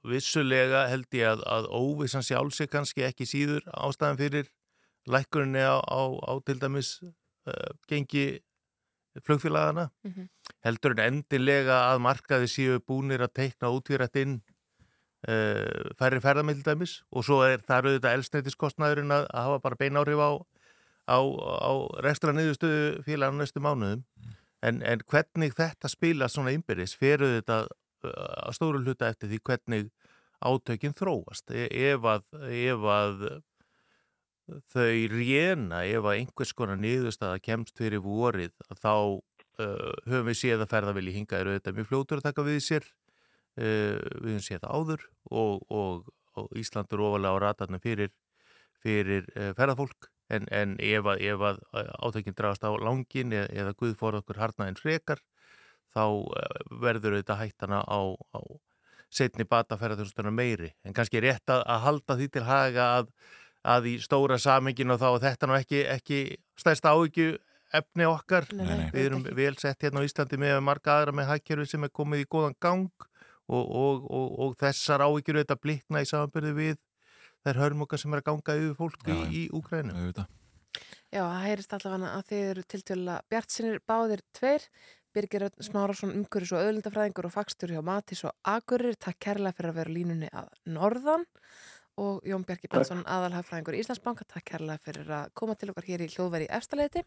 vissulega held ég að, að óvissan sjálfsig kannski ekki síður ástæðan fyrir lækkurinni á, á, á til dæmis uh, gengi flugfélagana Mhm. heldur en endilega að markaði séu búnir að teikna útvírætt inn færri ferðamill dæmis og svo er það auðvitað elsneitiskostnaðurinn að, hafa bara bein áhrif á, á, á restra niðurstöðu félagann næstu mánuðum. En, en hvernig þetta spila svona innbyrðis feru þetta uh, að stóru hluta eftir því hvernig átökin þróast. E- ef að, ef að þau réna ef að einhvers konar niðurstaða kemst fyrir vorið þá uh, höfum við séð að ferðavili hinga er auðvitað mjög fljótur að taka við sér við höfum séð það áður og, og, og Íslandur ofalega á ratarnum fyrir, fyrir uh, ferðafólk. En, en ef að, ef að átökinn dragast á langin eða, eða Guð fór okkur harnaðin frekar þá verður auðvitað hættana á, á setni bata ferðarþjónustuna meiri. En kannski er rétt að, að halda því til haga að að í stóra saminginu þá er þetta nú ekki, ekki stærsta áhyggju efni okkar. Nei, nei, Við erum vel sett hérna á Íslandi með marga aðra með hækjörfi sem er komið í góðan gang og, og, og, og þessar áhyggjur auðvitað blikna í samanbyrði við þær hörmungar sem er að ganga yfir fólk í, í Úkrænu. Já, það heyrist allavega að þið eru tiltöla bjart sinir báðir tveir. Birgir Örn Smárásson, umhverjus og öðlindafræðingur og fagstur hjá Matís og Agurir takk kærlega fyrir að vera línunni að norðan. Og Jón Bjarki Björnsson aðalhafræðingur í Íslandsbanka. Takk kærlega fyrir að koma til okkar hér í hljóðveri efstaleiti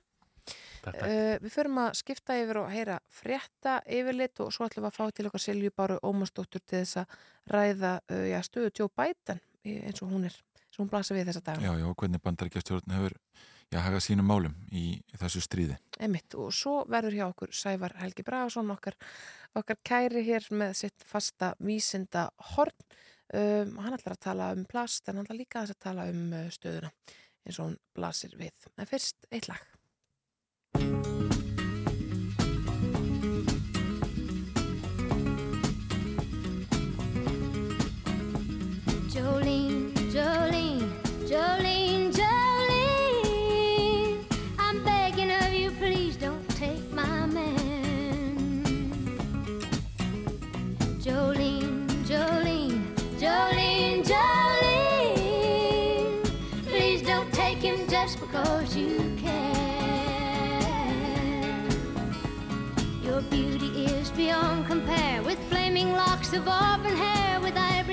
takk. Uh, Við förum að skipta yfir og heyra frétta yfirlit og svo ætlum við að fá til okkar Silju Báru Ómarsdóttur til þess að ræða uh, já, stöðu Biden í- eins og hún er, sem hún blasa við þessa dag Já, já, og hvernig bandarækjastjórn hefur já, hagað sínum málum í þessu stríði. Einmitt, og svo verður hjá okkur Sævar Helgi Bragason, okkar, okkar kæri hér með sitt fasta vísinda horn. Um, hann ætlar að tala um plast en hann ætlar líka að tala um uh, stöðuna eins og hún blasir við. En fyrst eitt lag. you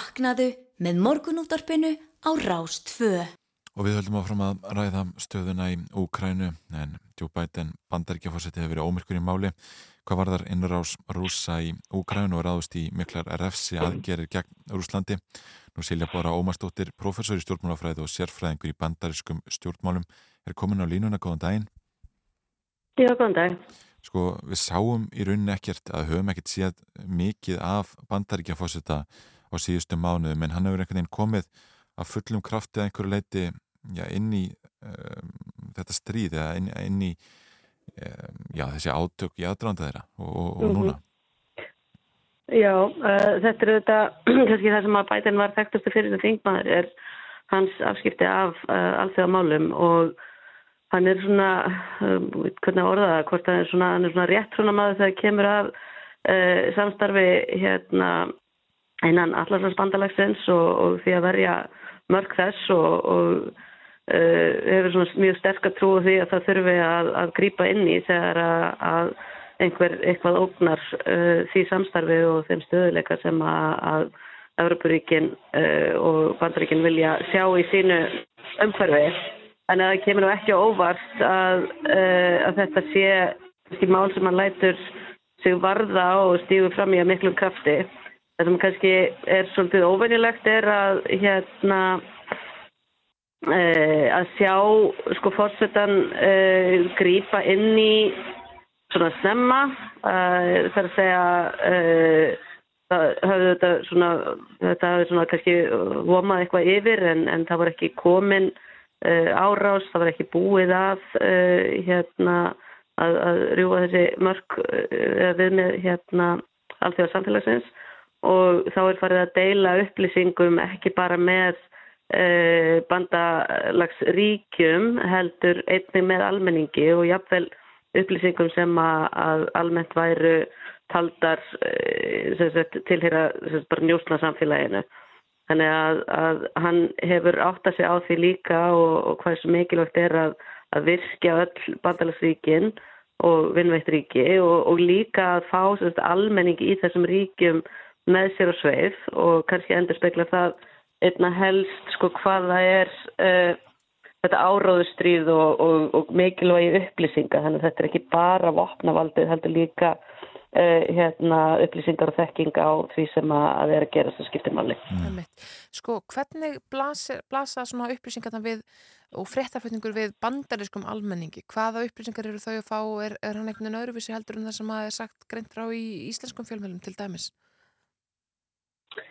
Vaknaðu með morgunúttarpinu á Rástfö. Og við höldum áfram að ræða stöðuna í Úkrænu en Joe Biden bandaríkjafósetti hefur verið ómyrkur í máli. Hvað var þar innrás rúsa í Úkrænu og ráðust í miklar refsi aðgerir gegn Rúslandi. Nú Silja Bóra Ómarsdóttir, professor í stjórnmálafræði og sérfræðingur í bandarískum stjórnmálum, er komin á línuna. Góðan daginn. Já, góðan dag. Sko, við sáum í rauninni ekkert að höfum ekkert séð mikið af bandaríkjafósetta á síðustu mánuðum en hann hefur einhvern veginn komið að fullum krafti að einhverju leiti já, inn í um, þetta stríð eða inn, inn í um, já, þessi átök í aðdraðanda þeirra og, og, og núna. Já, uh, þetta er þetta, kannski það sem að Biden var þekktustu fyrir þetta þingmaður er hans afskipti af uh, alþjóðamálum og hann er svona, um, hvernig að orða það, hvort hann er svona, hann er svona rétt svona maður þegar kemur af uh, samstarfi hérna innan allarslandsbandalagsins og, og því að verja mörg þess og, og uh, hefur svona mjög sterk að trúa því að það þurfi að, að grípa inn í þegar að, að einhver eitthvað ógnar uh, því samstarfi og þeim stöðuleika sem að, Európaríkin uh, og Bandaríkin vilja sjá í sínu umhverfi. En að það kemur nú ekki óvart að, að þetta sé mál sem hann lætur sig varða og stígur fram í að miklum krafti. Það sem kannski er svolítið óvenjulegt er að hérna uh, að sjá sko fórsetan uh, grípa inn í svona snemma uh, þar að segja uh, það hafði þetta svona þetta hafði svona kannski vomað eitthvað yfir en, en það var ekki komin uh, árás, það var ekki búið að uh, hérna að, að rjúa þessi mörg við með hérna alþjóða samfélagsins og þá er farið að deila upplýsingum ekki bara með uh, bandalagsríkjum heldur einnig með almenningi og jafnvel upplýsingum sem að, að almennt væru taldar uh, tilhera bara njósna samfélaginu. Þannig að, að hann hefur átt að segja á því líka og, og hvað sem mikilvægt er að, að virkja öll bandalagsríkin og vinnveitt ríki og, og líka að fá almenning í þessum ríkjum með sér og sveið og kannski endur spekla það einna helst sko hvað það er uh, þetta áráðustríð og, og, og mikilvægi upplýsinga þannig að þetta er ekki bara vopnavaldið heldur líka uh, hérna, upplýsingar og þekking á því sem að, er að gera þess að skiptir máli. Mm. Sko, hvernig blasa, blasa svona upplýsingarna við og fréttaflutningur við bandariskum almenningi? Hvaða upplýsingar eru þau að fá? Er, er hann einhvern veginn öðruvísi heldur en það sem að er sagt greint frá í íslenskum fjölmjölum til dæmis?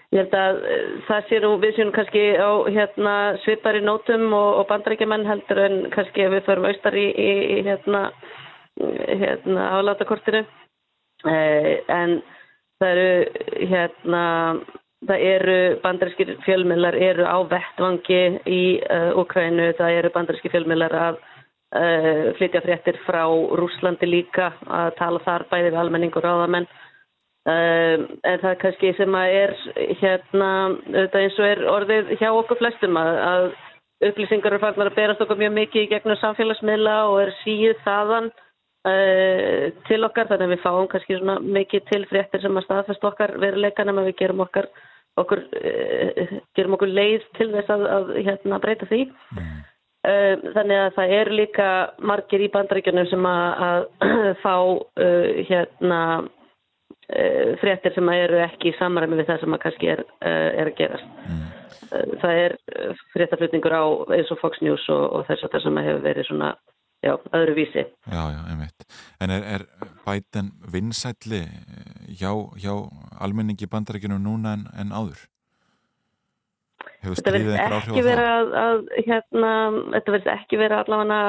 Ég held að uh, það sé nú, við séum kannski á hérna, svipari nótum og, og bandarækjumenn heldur en kannski ef við förum austar í, í, í hérna, hérna álátakortinu. Uh, en það eru hérna, það eru bandaræskir fjölmjölar eru á vettvangi í uh, Ukraínu, það eru bandaræskir fjölmjölar að flytja fréttir frá Rúslandi líka að tala þar bæði við almenning og ráðamenn Um, en það kannski sem að er hérna, þetta eins og er orðið hjá okkur flestum að, að upplýsingar eru farnar að berast okkur mjög mikið í gegnum samfélagsmiðla og er síð þaðan uh, til okkar þannig að við fáum kannski svona mikið til fréttir sem að staðfest okkar veruleikan en við gerum okkar okkur, uh, gerum okkur leið til þess að, að hérna, breyta því. Uh, þannig að það eru líka margir í bandaríkjunum sem að, að fá uh, hérna fréttir sem eru ekki í samræmi við það sem kannski er, uh, er að gerast Uh, það er fréttaflutningur á eins og Fox News og, og þess að það sem hefur verið svona já, öðru vísi Já, já, einmitt. En er, er Biden vinsætli eh, hjá, hjá almenningi bandarækjunum núna en, en áður? Hefur Þetta stríðið einhver áhrif ekki á vera það? að, að hérna, þetta verðist ekki vera allavega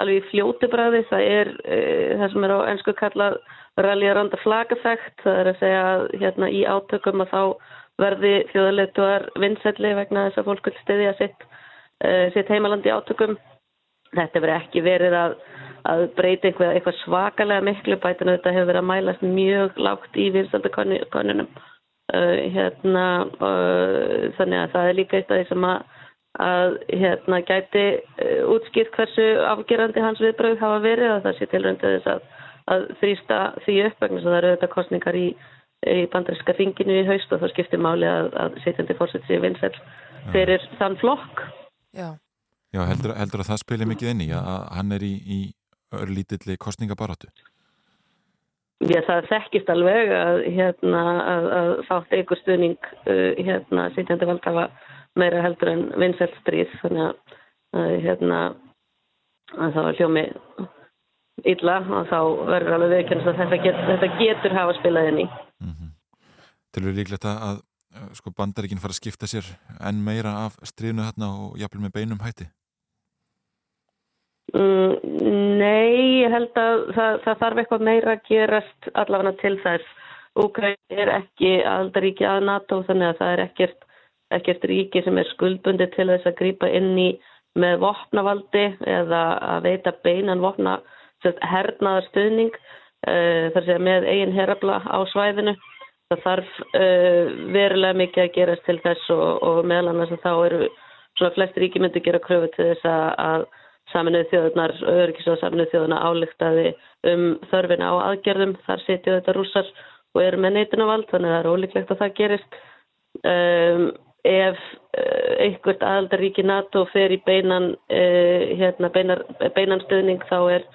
alveg í fljótu bræði það er uh, það sem er á ennsku kallað rally around the flag effect. Það er að segja að hérna, í átökum að þá verði þjóðarleituar vinsælli vegna þess að fólk vil stiðja sitt, uh, sitt heimaland í átökum. Þetta verður ekki verið að, að breyta eitthvað, eitthvað svakalega miklu. Bætinu þetta hefur verið að mælast mjög lágt í vinsældakonunum uh, hérna uh, þannig að það er líka eitt af því sem að, að hérna gæti útskýrt hversu afgerandi hans viðbröð hafa verið að það sé tilröndið þess að, að þrýsta því upp vegna að það eru þetta kostningar í, í bandarinska ringinu í haust og það skiptir máli að, að setjandi fórsett sér vinsæl fyrir þann flokk Já. Já, heldur, heldur að það spilir mikið inn í að að hann er í, í örlítilli kostningabaráttu? Já, það þekkist alveg að, hérna, að, að fátt einhver stuðning uh, hérna, sitjandi valdhafa meira heldur en vinsælt stríð þannig að, að hérna að það var hljómi illa og þá verður alveg viðkennast að þetta, get, þetta getur hafa spilað inn í. Telur líklegt að, að uh, sko, bandaríkinn fara að skipta sér enn meira af stríðinu þarna og jafnvel með beinum hætti? Mm, nei, ég held að það, það þarf eitthvað meira að gerast allavega til þess. Úkræn er ekki aðaldaríki að NATO þannig að það er ekkert, ekkert ríki sem er skuldbundi til þess að grípa inn í með vopnavaldi eða að veita beinan vopna hernaðar stuðning uh, þar segja með eigin herabla á svæðinu. Það þarf uh, verulega mikið að gerast til þess og, og meðal annars að þá eru svona flest ríki myndi gera kröfu til þess að, saminuð þjóðunar, öryggis og saminuð þjóðuna álíktaði um þörfina á aðgerðum. Þar setju þetta rússar og eru með neitunavald, þannig að það er ólíklegt að það gerist. Um, ef uh, einhvert aðaldaríki NATO fer í beinan, uh, hérna, beinar, beinan stöðning þá er,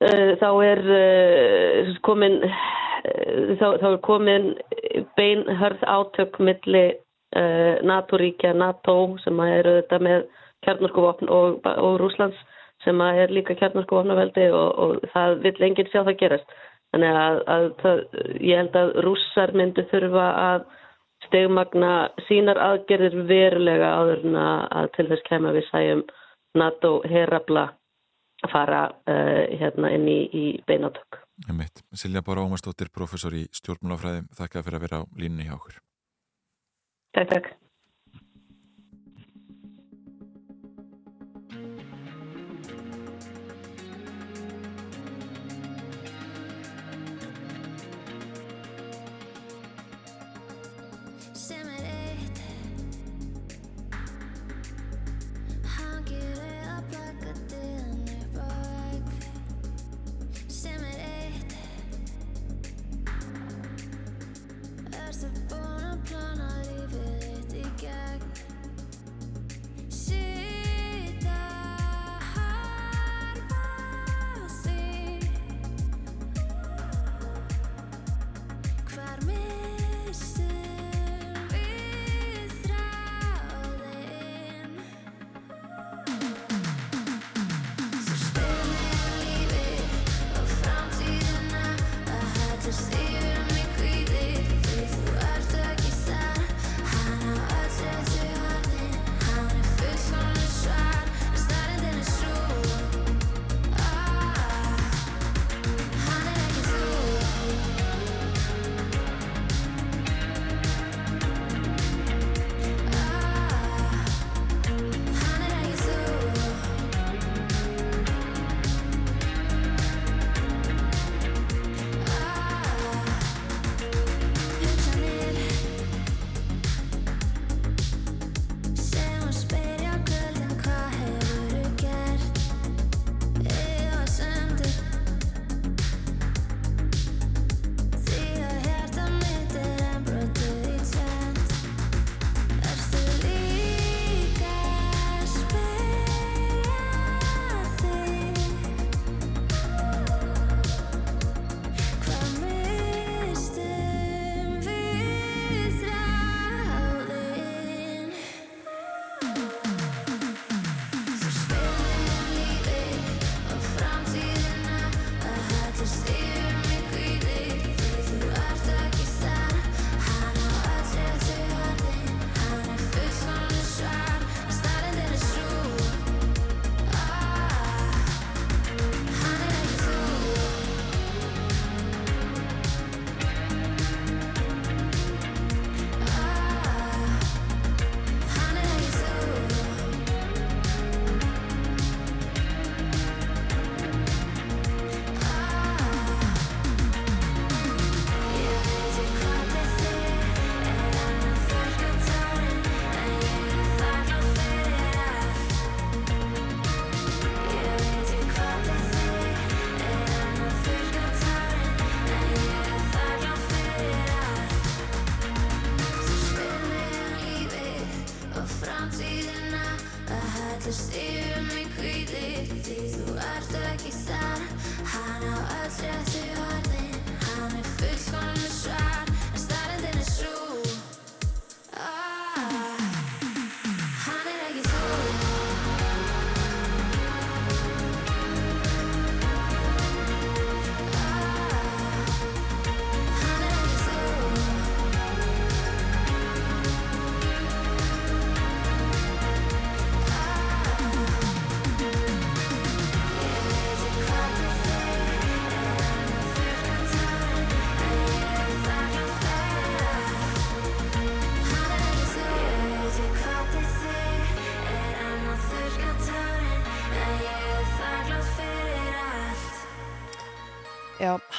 þá er uh, komin, uh, þá, þá er komin beinhörð átök milli NATO-ríkja, NATO sem eru þetta með kjarnarskuvopn og, og Rúslands sem er líka kjarnarskuvopnaveldi og, og það vill enginn sjá það gerast. Þannig að, að það, ég held að rússar myndu þurfa að stegmagna sínar aðgerðir verulega áður en að til þess kemur við sæjum NATO herabla að fara uh, hérna inn í, í beinátök. Silja Bára Ómarsdóttir, professor í stjórnmálafræði, þakka fyrir að vera á línni hjá okkur. Takk, takk.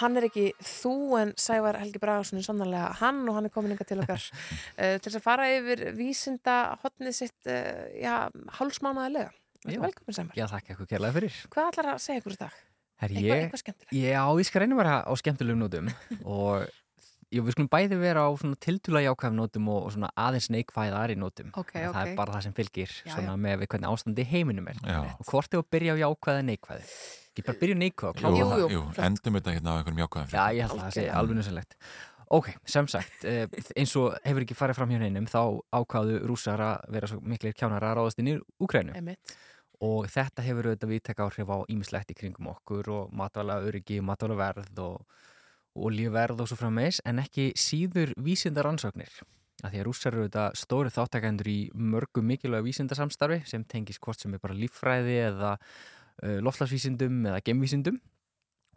Hann er ekki þú en Sævar Helgi Bragarsson er sannarlega hann og hann er komin inga til okkar uh, til þess að fara yfir vísinda hotnið sitt uh, já, hálsmánaðilega. Velkomin Sævar. Já, þakka ykkur kærlega fyrir. Hvað ætlar að segja ykkur í dag? Her, Eitthvað- ég, eitthvað skemmtilegt. Já, ég skal reyna að vera á skemmtilegum nótum og jú, við skulum bæði vera á svona tiltúla jákvæðum nótum og, og svona aðeins neikvæðari nótum. Ok, En Það er bara það sem fylgir Já, svona já. með hvernig ástandi í heiminum er. Já. Og hvort er að byrja á jákvæði eða neikvæði? Ég bara neikvæði og Jú, það- það. jú, endum þetta hérna á einhverjum jákvæðum Já, ég held að það sé alveg nöðsynlegt. Ok, sem sagt, eh, eins og hefur ekki farið fram hjá neinum, þá ákváðu rússar að vera svo miklir kjánar að ráðast inn í. Einmitt. Og þetta hefur auðvitað viðtek áhrif á ímislegt í kringum okkur og matvæla öryggi, matvæla verð og olíuverð og svo frammeins, en ekki síður vísinda rannsóknir. Að því að rússar eru auðvitað stóri þáttakendur í mörgum mikilvæga vísindasamstarfi sem tengis hvort sem er bara líffræði eða loftlagsvísindum eða gemvísindum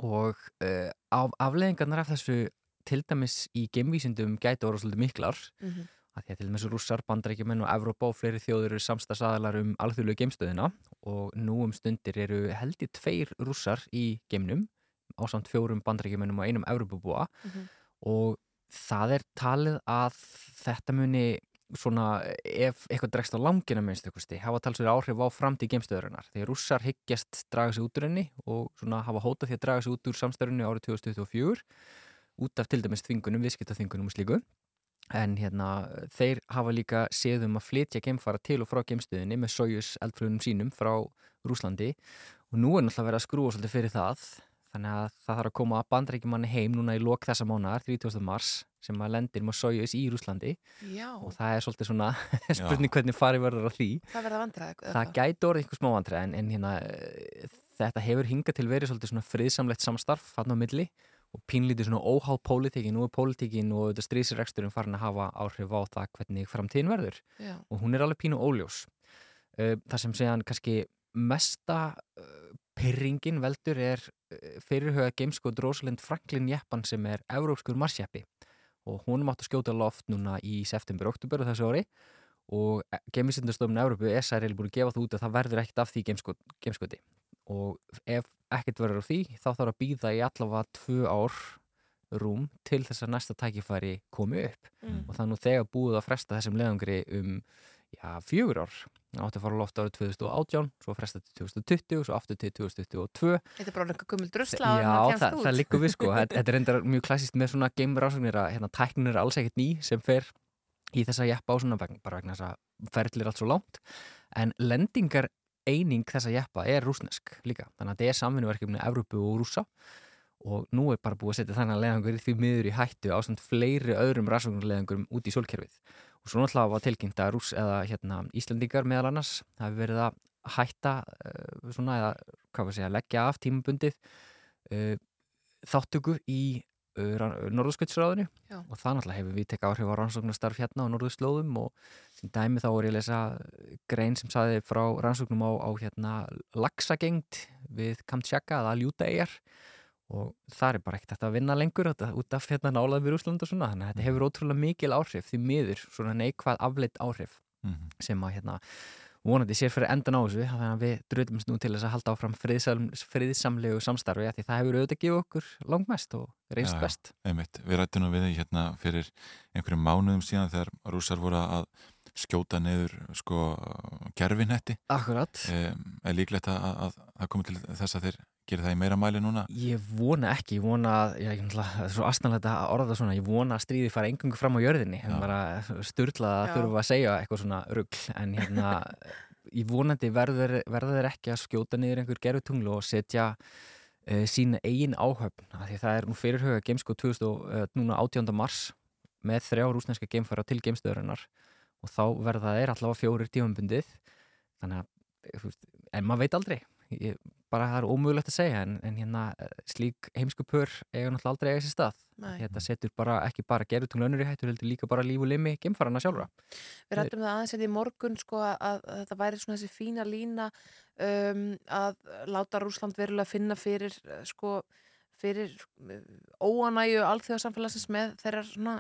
og uh, af, afleðingarnar af þessu til dæmis í gemvísindum gæti voru svolítið miklar Mhm. að því að til dæmis rússar, bandarækjumenn og Evrópa og fleiri þjóður eru samstagsadalar um alþjóðlegu geimstöðina og nú um stundir eru held ég tveir rússar í geimnum á samt fjórum bandarækjumennum og einum Evrópubúa Mhm. og það er talið að þetta muni svona ef eitthvað dregst á langina minnst ykkursti hafa talsverið áhrif á framtíð geimstöðurinnar því rússar hyggjast draga sig út úr henni og svona hafa hótað því að draga sig út úr samstörunni árið 2024 út af til dæmis þvingunum, viðskiptaþvingunum og slíku. En hérna þeir hafa líka séð um að flytja geimfara til og frá geimstöðinni með Soyuz eldflugunum sínum frá Rúslandi og nú er náttúrulega verið að skrúa svolítið fyrir það þannig að það þarf að koma bandarækjumanni heim núna í lok þessa mánar, 30. mars sem að lendir með Soyuz í Rúslandi Já. og það er svolítið svona spurning hvernig farið verður á því Það verða vandræði. það gæti orðið einhver smá vandræði en, en hérna, eh, þetta hefur hingað til verið svolítið svona friðsamlegt samstarf hann á milli og pínlítið svona óháð pólitíkin nú er pólitíkin og þetta strísireksturinn farin að hafa áhrif á það hvernig framtíðin verður Já. og hún er alveg pínu óljós Eh, það sem segjan kannski mesta uh, pyrringin veldur er uh, fyrirhuga gameskot Rosalind Franklin Jeppan sem er európskur marsjeppi. Og hún mátti skjóta loft núna í september-oktober þessu ári. Og gemisindastofnun Európu er eiginlega búin að gefa það út að það verður ekkert af því gameskot, gameskoti og ef ekkert verður af því þá þarf að býða í allavega tvö ár rúm til þess að næsta tækifæri komi upp. Mm. og það er nú þegar búið að fresta þessum leðangri um já, fjögur ár það átti að fara á loft árið 2018 svo fresta til 2020 svo aftur til 2022 Þetta er bara einhver gummul drusla Já, en það það, kemst það út. liggur við sko. Þetta er reyndar mjög klassist með svona game rannsóknir að hérna, tæknin er alls ekkert ný sem fer í þessa jeppa á svona vegna, bara vegna þess að ferðlir allt svo langt. En lendingar eining þessa jeppa er rúsnesk líka. Þannig að þetta er samvinnuverkefni Evrópu og rúsa og nú er bara búið að setja þannig að leiðangur því miður í hættu á samt fleiri öðrum rannsóknarleiðangurum út í sólkerfið. Og svo náttúrulega var tilkynnt að rús eða hérna, Íslandingar meðal annars hafi verið að hætta uh, svona eða hvað var að segja, leggja af tímabundið uh, þáttöku í uh, Norðursköldsráðinu Já. og það náttúrulega hefur við tekað áhrif á rannsóknastarf hérna á Norðurslóðum og sem dæmi þá er ég að lesa grein sem saði frá rannsóknum á, á hérna laxagengd við Kamtsjaka og það er bara ekkert hægt að vinna lengur þetta, út af hérna nálaðum við Rúsland og svona þannig að þetta hefur ótrúlega mikil áhrif því miður svona neikvæð afleitt áhrif Mhm. sem að hérna vonandi sér fyrir endan á þessu þannig að við drutumst nú til þess að halda áfram friðsam, friðsamlegu samstarfi af því það hefur auðvitað gefið okkur langmest og reynst já, best. Einmitt, við rættum nú við því hérna fyrir einhverjum mánuðum síðan þegar rússar voru að skjóta neyður sko gerfinetti Akkurat. Um, Er líklegt að það komi til þess að þeir gera það í meira mæli núna? Ég vona ekki, ég vona að, já, ég það er svo astanlegt að orða það svona, ég vona að stríði fara engungu fram á jörðinni, það er bara styrlað að þurfa að segja eitthvað svona rugl, en hérna, ég vonandi verður, verður þeir ekki að skjóta niður einhver gerutunglu og setja uh, sína eigin áhöfn, af því það er nú fyrirhuga Gamesko 2000, og, uh, núna 18. mars með þrjá rúsneska geimfara til geimstöðurinnar og þá verða þeir allavega fjórir tímambundið, þannig að, en maður veit aldrei, ég, bara það er ómögulegt að segja en, en hérna eh, slík heimskupör eiga náttúrulega aldrei eiga sér stað Nei. þetta setur bara ekki bara gerutunglu önnur í hættu heldur líka bara líf og limi geimfarana sjálfra Við rættum það aðeins þetta í morgun sko að, að þetta væri svona þessi fína lína um, að láta Rúsland verulega finna fyrir eh, sko fyrir eh, óanæju alþjóðarsamfélagsins með þeirra svona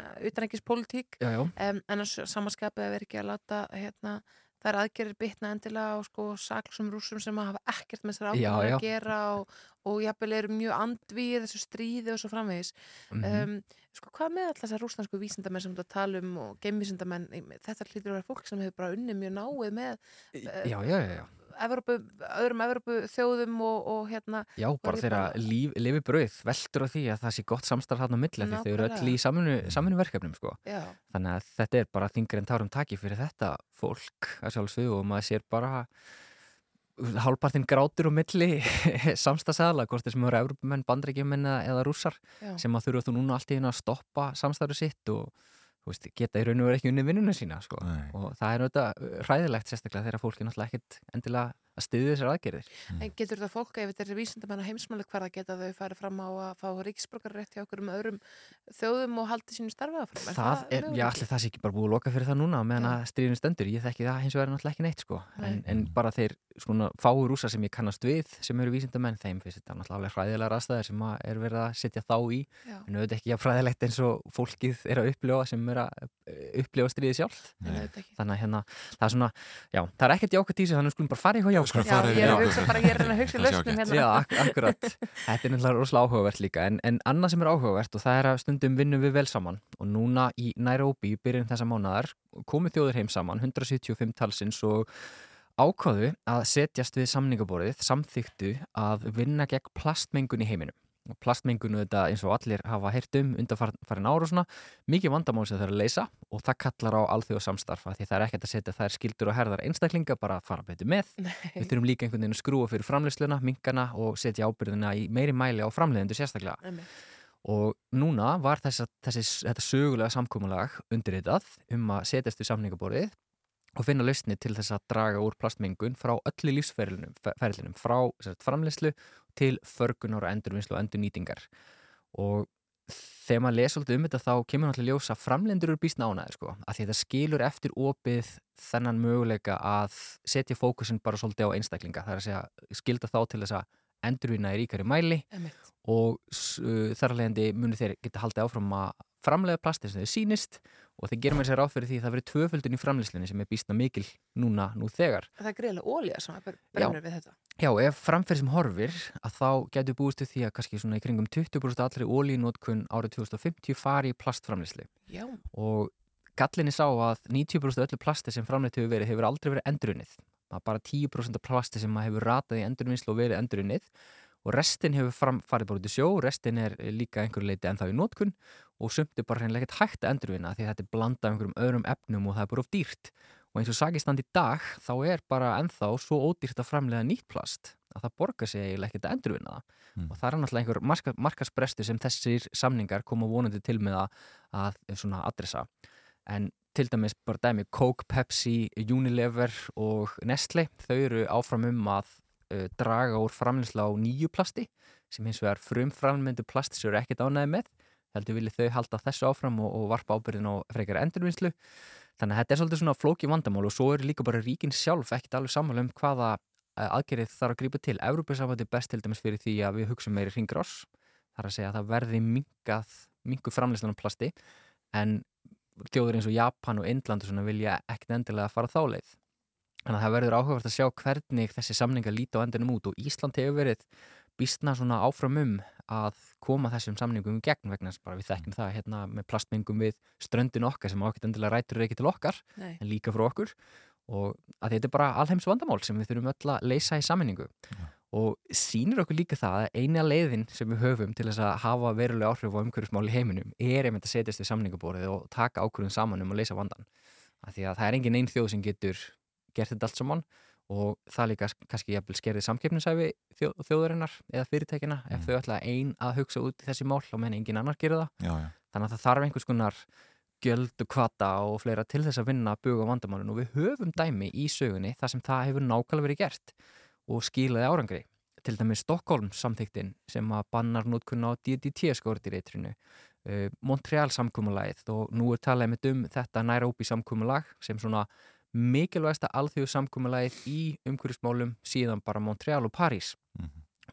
Já, já. um, en samanskapið vera ekki að láta hérna það er aðgerir bitna endilega á sko saklsum rússum sem hafa ekkert með þessar já. að gera og, og jafnvel eru mjög andvíð þessu stríði og svo framvegis Mhm. um, sko hvað með alltaf þessar rússnansku vísindamenn sem þú ert að tala um og geimvísindamenn þetta hlýtur að vera fólk sem hefur bara unni mjög náið með uh, Já, já, já, já. Evrópu, öðrum Evrópu þjóðum og, og hérna Já, bara þeirra líf, lifi brauð veldur á því að það sé gott samstarf hann á milli því þau eru öll í saminu, verkefnum sko. Þannig að þetta er bara þingri en tárum taki fyrir þetta fólk að sjálfsögðu og maður sér bara hálpartinn grátur og milli samstagsæðala, hvort þessum eru Evrópumenn, bandrækjumenn eða, rússar Já. sem að þurfa þú núna allt í hérna að stoppa samstarfu sitt og veist, geta í raun og verið ekki unni vinnuna sína sko. og það er auðvitað hræðilegt sérstaklega þegar fólki náttúrulega ekkert endilega að styðja þessar aðgerðir. En getur það fólk, ef þetta er vísindamenn á heimsmáli hverða geta þau farið fram á að fá ríkisborgarrétt hjá okkur um öðrum þjóðum og haldi sínu starfið áfram? Er það er, já, allir það sé ekki bara búið að loka fyrir það núna meðan að stríðin stendur, ég þekki það hins vegar náttúrulega ekki neitt sko, en, Nei. en bara þeir svona fáu rúsa sem ég kannast við sem eru vísindamenn, þeim finnst þetta náttúrulega alveg hræðilega rastæðir sem að er verið að setja þá í. Já. en auðvitað ekki að fræðilegt eins og fólkið er að upplifa sem er að eh, upplifa stríði ekki. þannig að hérna, það er svona já, það er ekkert jákvæmt í þessu, þannig að við skulum bara fara í hvað jákvæmt Já, ég er að hugsa bara, ég er að hugsa í lausnum hérna. Já, ak akkurat. Þetta er náttúrulega rosalega áhugavert líka en, en annað sem er áhugavert og það er að stundum vinnum við vel saman og núna í Nairobi í byrjun þessa mánadar komið þjóður heim saman 175 talsins og ákvaðu að setjast við samningaborðið samþyktu að vinna gegn plastmengun í heiminum plastmengunu þetta eins og allir hafa heyrt um undanfarin ára og svona mikið vandamál sem það er að leysa og það kallar á alþjóð samstarfa því það er ekkert að setja þær skildur og herðar einstaklinga bara að fara betur með Nei. við þurfum líka einhvern veginn að skrúa fyrir framleysluna, minkana og setja ábyrðina í meiri mæli á framleiðendur sérstaklega Einmitt. og núna var þessa, þessi, þetta sögulega samkómulag undirritað um að setjast við samningaborðið og finna lausni til þess að draga úr plastmengun frá öllu lífsferlinum ferlinum, frá sagt, framleyslu til förgunar og endurvinnslu og endurnýtingar og þegar maður lesa svolítið um þetta þá kemur náttúrulega ljósa framlendur eru býst nánaði sko, að því þetta skilur eftir opið þennan möguleika að setja fókusin bara svolítið á einstaklinga það er að segja skilda þá til þess að endurvinna í ríkari mæli Einmitt. og uh, þar að leiðandi munu þeir geta haldið áfram að framlega plasti sem þeir sýnist og þeir gerum sér ráð fyrir því að það verið tvöföldun í framleyslunni sem er býstna mikil núna nú þegar. Það er greiðlega ólíða sem brennur við þetta. Já, ef framferð sem horfir að þá getur búist við því að kannski svona í kringum 20% allri ólínótkun árið 2050 fari í plastframleyslu Já. og gallinni sá að 90% öllu plasti sem framleitt hefur verið hefur aldrei verið endurunnið það er bara 10% af plasti sem hefur ratað í endurvinnslu og verið endurunnið og restin hefur fram, farið bara út í sjó restin er líka einhverju leiti ennþá í nótkun og sumt er bara hreinlega ekkert hægt að endurvinna því þetta er blandað einhverjum öðrum efnum og það er bara of dýrt. Og eins og sagistand í dag þá er bara ennþá svo ódýrt að framlega nýtt plast að það borgar sig eiginlega ekkert að endurvinna það. Og það er náttúrulega einhver marka, markasbresti sem þessir samningar koma vonandi til með að, að svona adressa. En til dæmis bara dæmi Coke, Pepsi, Unilever og Nestle þau eru áfram um að draga úr framleysla á nýju plasti sem hins vegar frumframlendu plasti sem eru ekkert ánæði með heldur vilja þau halda þessu áfram og, og varpa ábyrðin á frekar endurvinnslu. Þannig að þetta er svolítið svona flóki vandamál og svo eru líka bara ríkin sjálf ekkert alveg sammála um hvaða eh, aðgerið þarf að grípa til. Európa-sambandi er best til dæmis fyrir því að við hugsa meiri hringrás þar að segja að það verði mingu framleyslan á plasti en þjóður eins og Japan og Indland og svona vilja ekkert endilega fara þá leið þannig að það verður áhugavert að sjá hvernig þessi samningar líta á endinum út og Ísland hefur verið býstna svona áfram um að koma þessum samningum í gegn vegna þess bara við þekkjum það hérna með plastmengum við ströndin okkar sem ákveðt endilega rætur ekki til okkar Nei. en líka frá okkur. Og að þetta er bara alheims vandamál sem við þurfum öll að leysa í sammenningu og sýnir okkur líka það að eina leiðin sem við höfum til þess að hafa verulega áhrif á umhverfismál í heiminum er einmitt að setjast við samningaborðið og taka ákvörðun saman um að leysa vandan af því að það er engin einn þjóð sem getur gert þetta allt saman og það líka kannski jafnvel skerði samkeppnisæfi þjó, þjóðurinnar eða fyrirtækina ef þau ætla ein að hugsa út í þessi mál og menn engin annar gera það. Já, já. þannig að það þarf einhvers konar gjöld og kvata og fleira til þess að vinna að buga vandamálun og við höfum dæmi í sögunni þar sem það hefur nákvæmlega verið gert og skilaði árangri. Til dæmis Stockholm samþyktin sem að bannar nótkunna á DDT skórið í reytrinu uh, Montreal samkúmulæð og nú er talað með um þetta Nairobi samkúmulag sem svona mikilvægsta alþjóðu samkúmulæð í umhverjusmálum síðan bara Montreal og París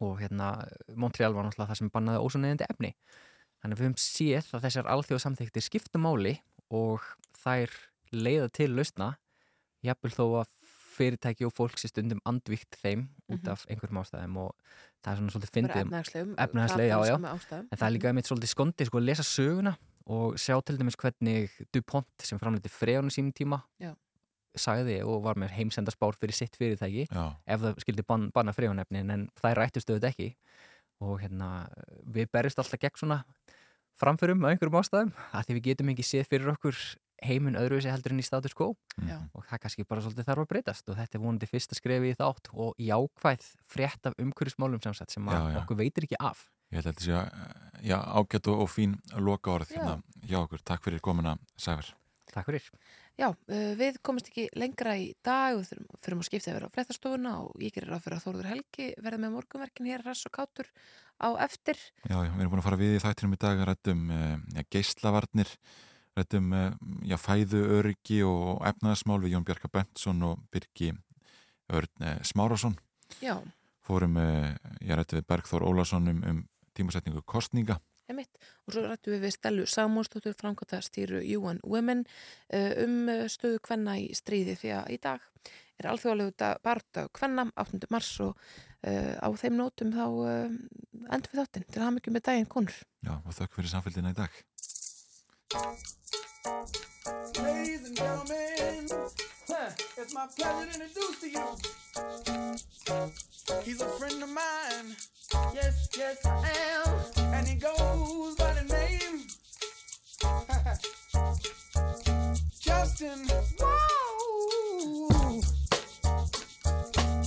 og hérna Montreal var náttúrulega það sem bannaði ósanneðandi efni þannig að við höfum séð að þessar alþjóðu samþyktir skipta máli og þær leiða til lausna jafnvel þó að fyrirtæki og fólk sé stundum andvíkt þeim út Mhm. af einhverjum ástæðum og það er svona svolítið fyndið efnahagslegum, efnahagsleg, já, já. ástæðum. en það er líka einmitt svolítið skondið sko að lesa söguna og sjá til dæmis hvernig DuPont sem framleiti frejónu sínum tíma Já. Sagði og var með heimsendarspár fyrir sitt fyrirtæki Já. ef það skildi ban, banna frejónefnin en það rættust auðvitað ekki og hérna við berjumst alltaf gegn svona framförum á einhverjum ástæðum að því við getum ekki séð fyrir okkur heiminn öðruvísi heldur en í status quo Já. og það kannski bara svolítið þarf að breytast og þetta er vonandi fyrsta skrefi í þátt og jákvæð frétt af umhverjusmálum sem, sagt, sem að Já, já. okkur veitir ekki af Ég held að þetta sé að, ágætt og, og fín loka orð hérna hjá okkur. Takk fyrir komuna, Sævar. Takk fyrir. Já, uh, við komumst ekki lengra í dag og þurfum, að skipta yfir á fréttastofuna og ég gerir ráð fyrir að Þórður Helgi verði með morgunverkin hér ræss og kátur á eftir. Já, já, við erum búin að fara við í þættinum í dag að rættum já, geislavarnir, rættum uh, já, fæðu öryggi og efnaðasmál við Jón Bjarka Bentsson og Birgi Örn Smárasson. Já, Fórum, ég rætti við Bergþór Ólason um, um tímasetningu kostninga. Emitt. Og svo rættum við við Stellu Samúnsdóttur framkvæmta stýru UN Women uh, um uh, stöðu kvenna í stríði því að í dag er alþjóðlegu dag, barða kvenna 8. mars og uh, á þeim nótum þá uh, endur við þáttinn til að hafa mikið með daginn konur. Já, og þökk fyrir samfélgina í dag. It's my pleasure to introduce to you. He's a friend of mine. Yes, yes, I am. And he goes by the name Justin. Whoa.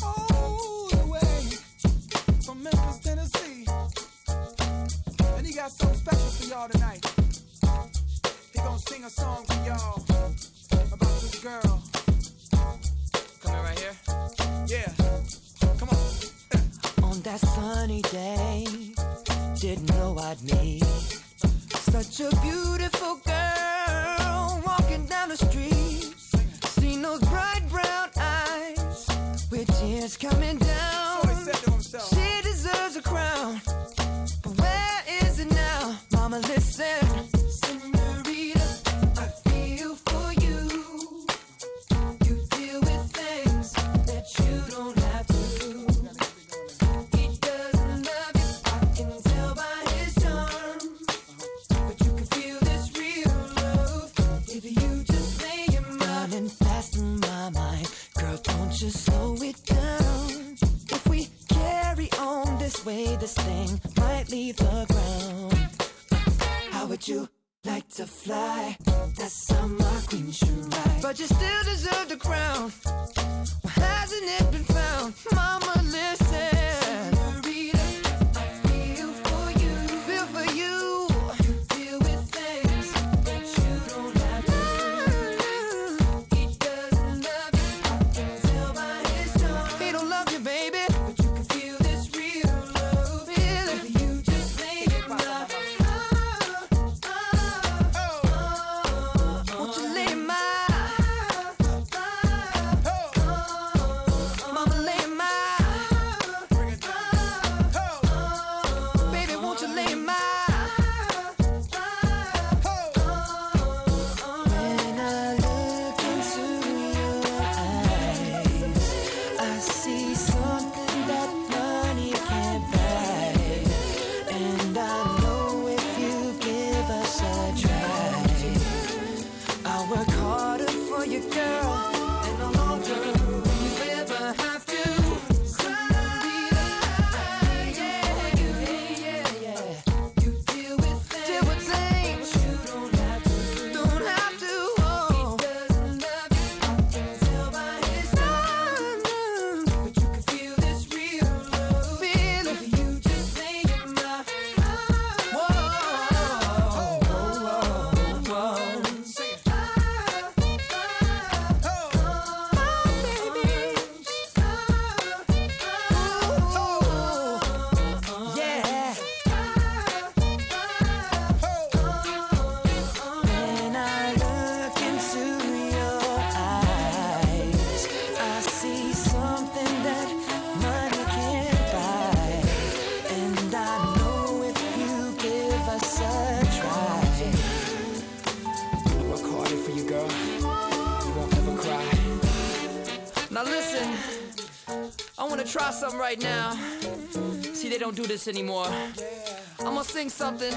All the way from Memphis, Tennessee. And he got something special for y'all tonight. He gonna sing a song for y'all that sunny day, didn't know I'd meet such a beautiful girl walking down the street. Seen those bright brown eyes with tears coming this thing might leave the ground. How would you like to fly? That's how queen should ride. But you still deserve the crown. Well, hasn't it been found? Mama, listen. This anymore. I'm gonna sing something,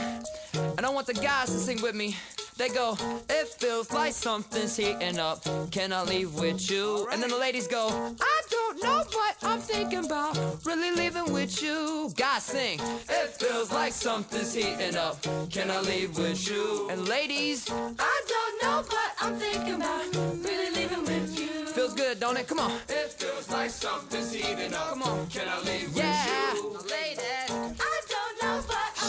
and I don't want the guys to sing with me. They go, it feels like something's heating up. Can I leave with you? And then the ladies go, I don't know what I'm thinking about. Really leaving with you. Guys sing, it feels like something's heating up. Can I leave with you? And ladies, I don't know what I'm thinking about. Really leaving with you. Feels good, don't it? Come on. It feels like something's heating up. Come on. Can I leave yeah. with you? Ladies,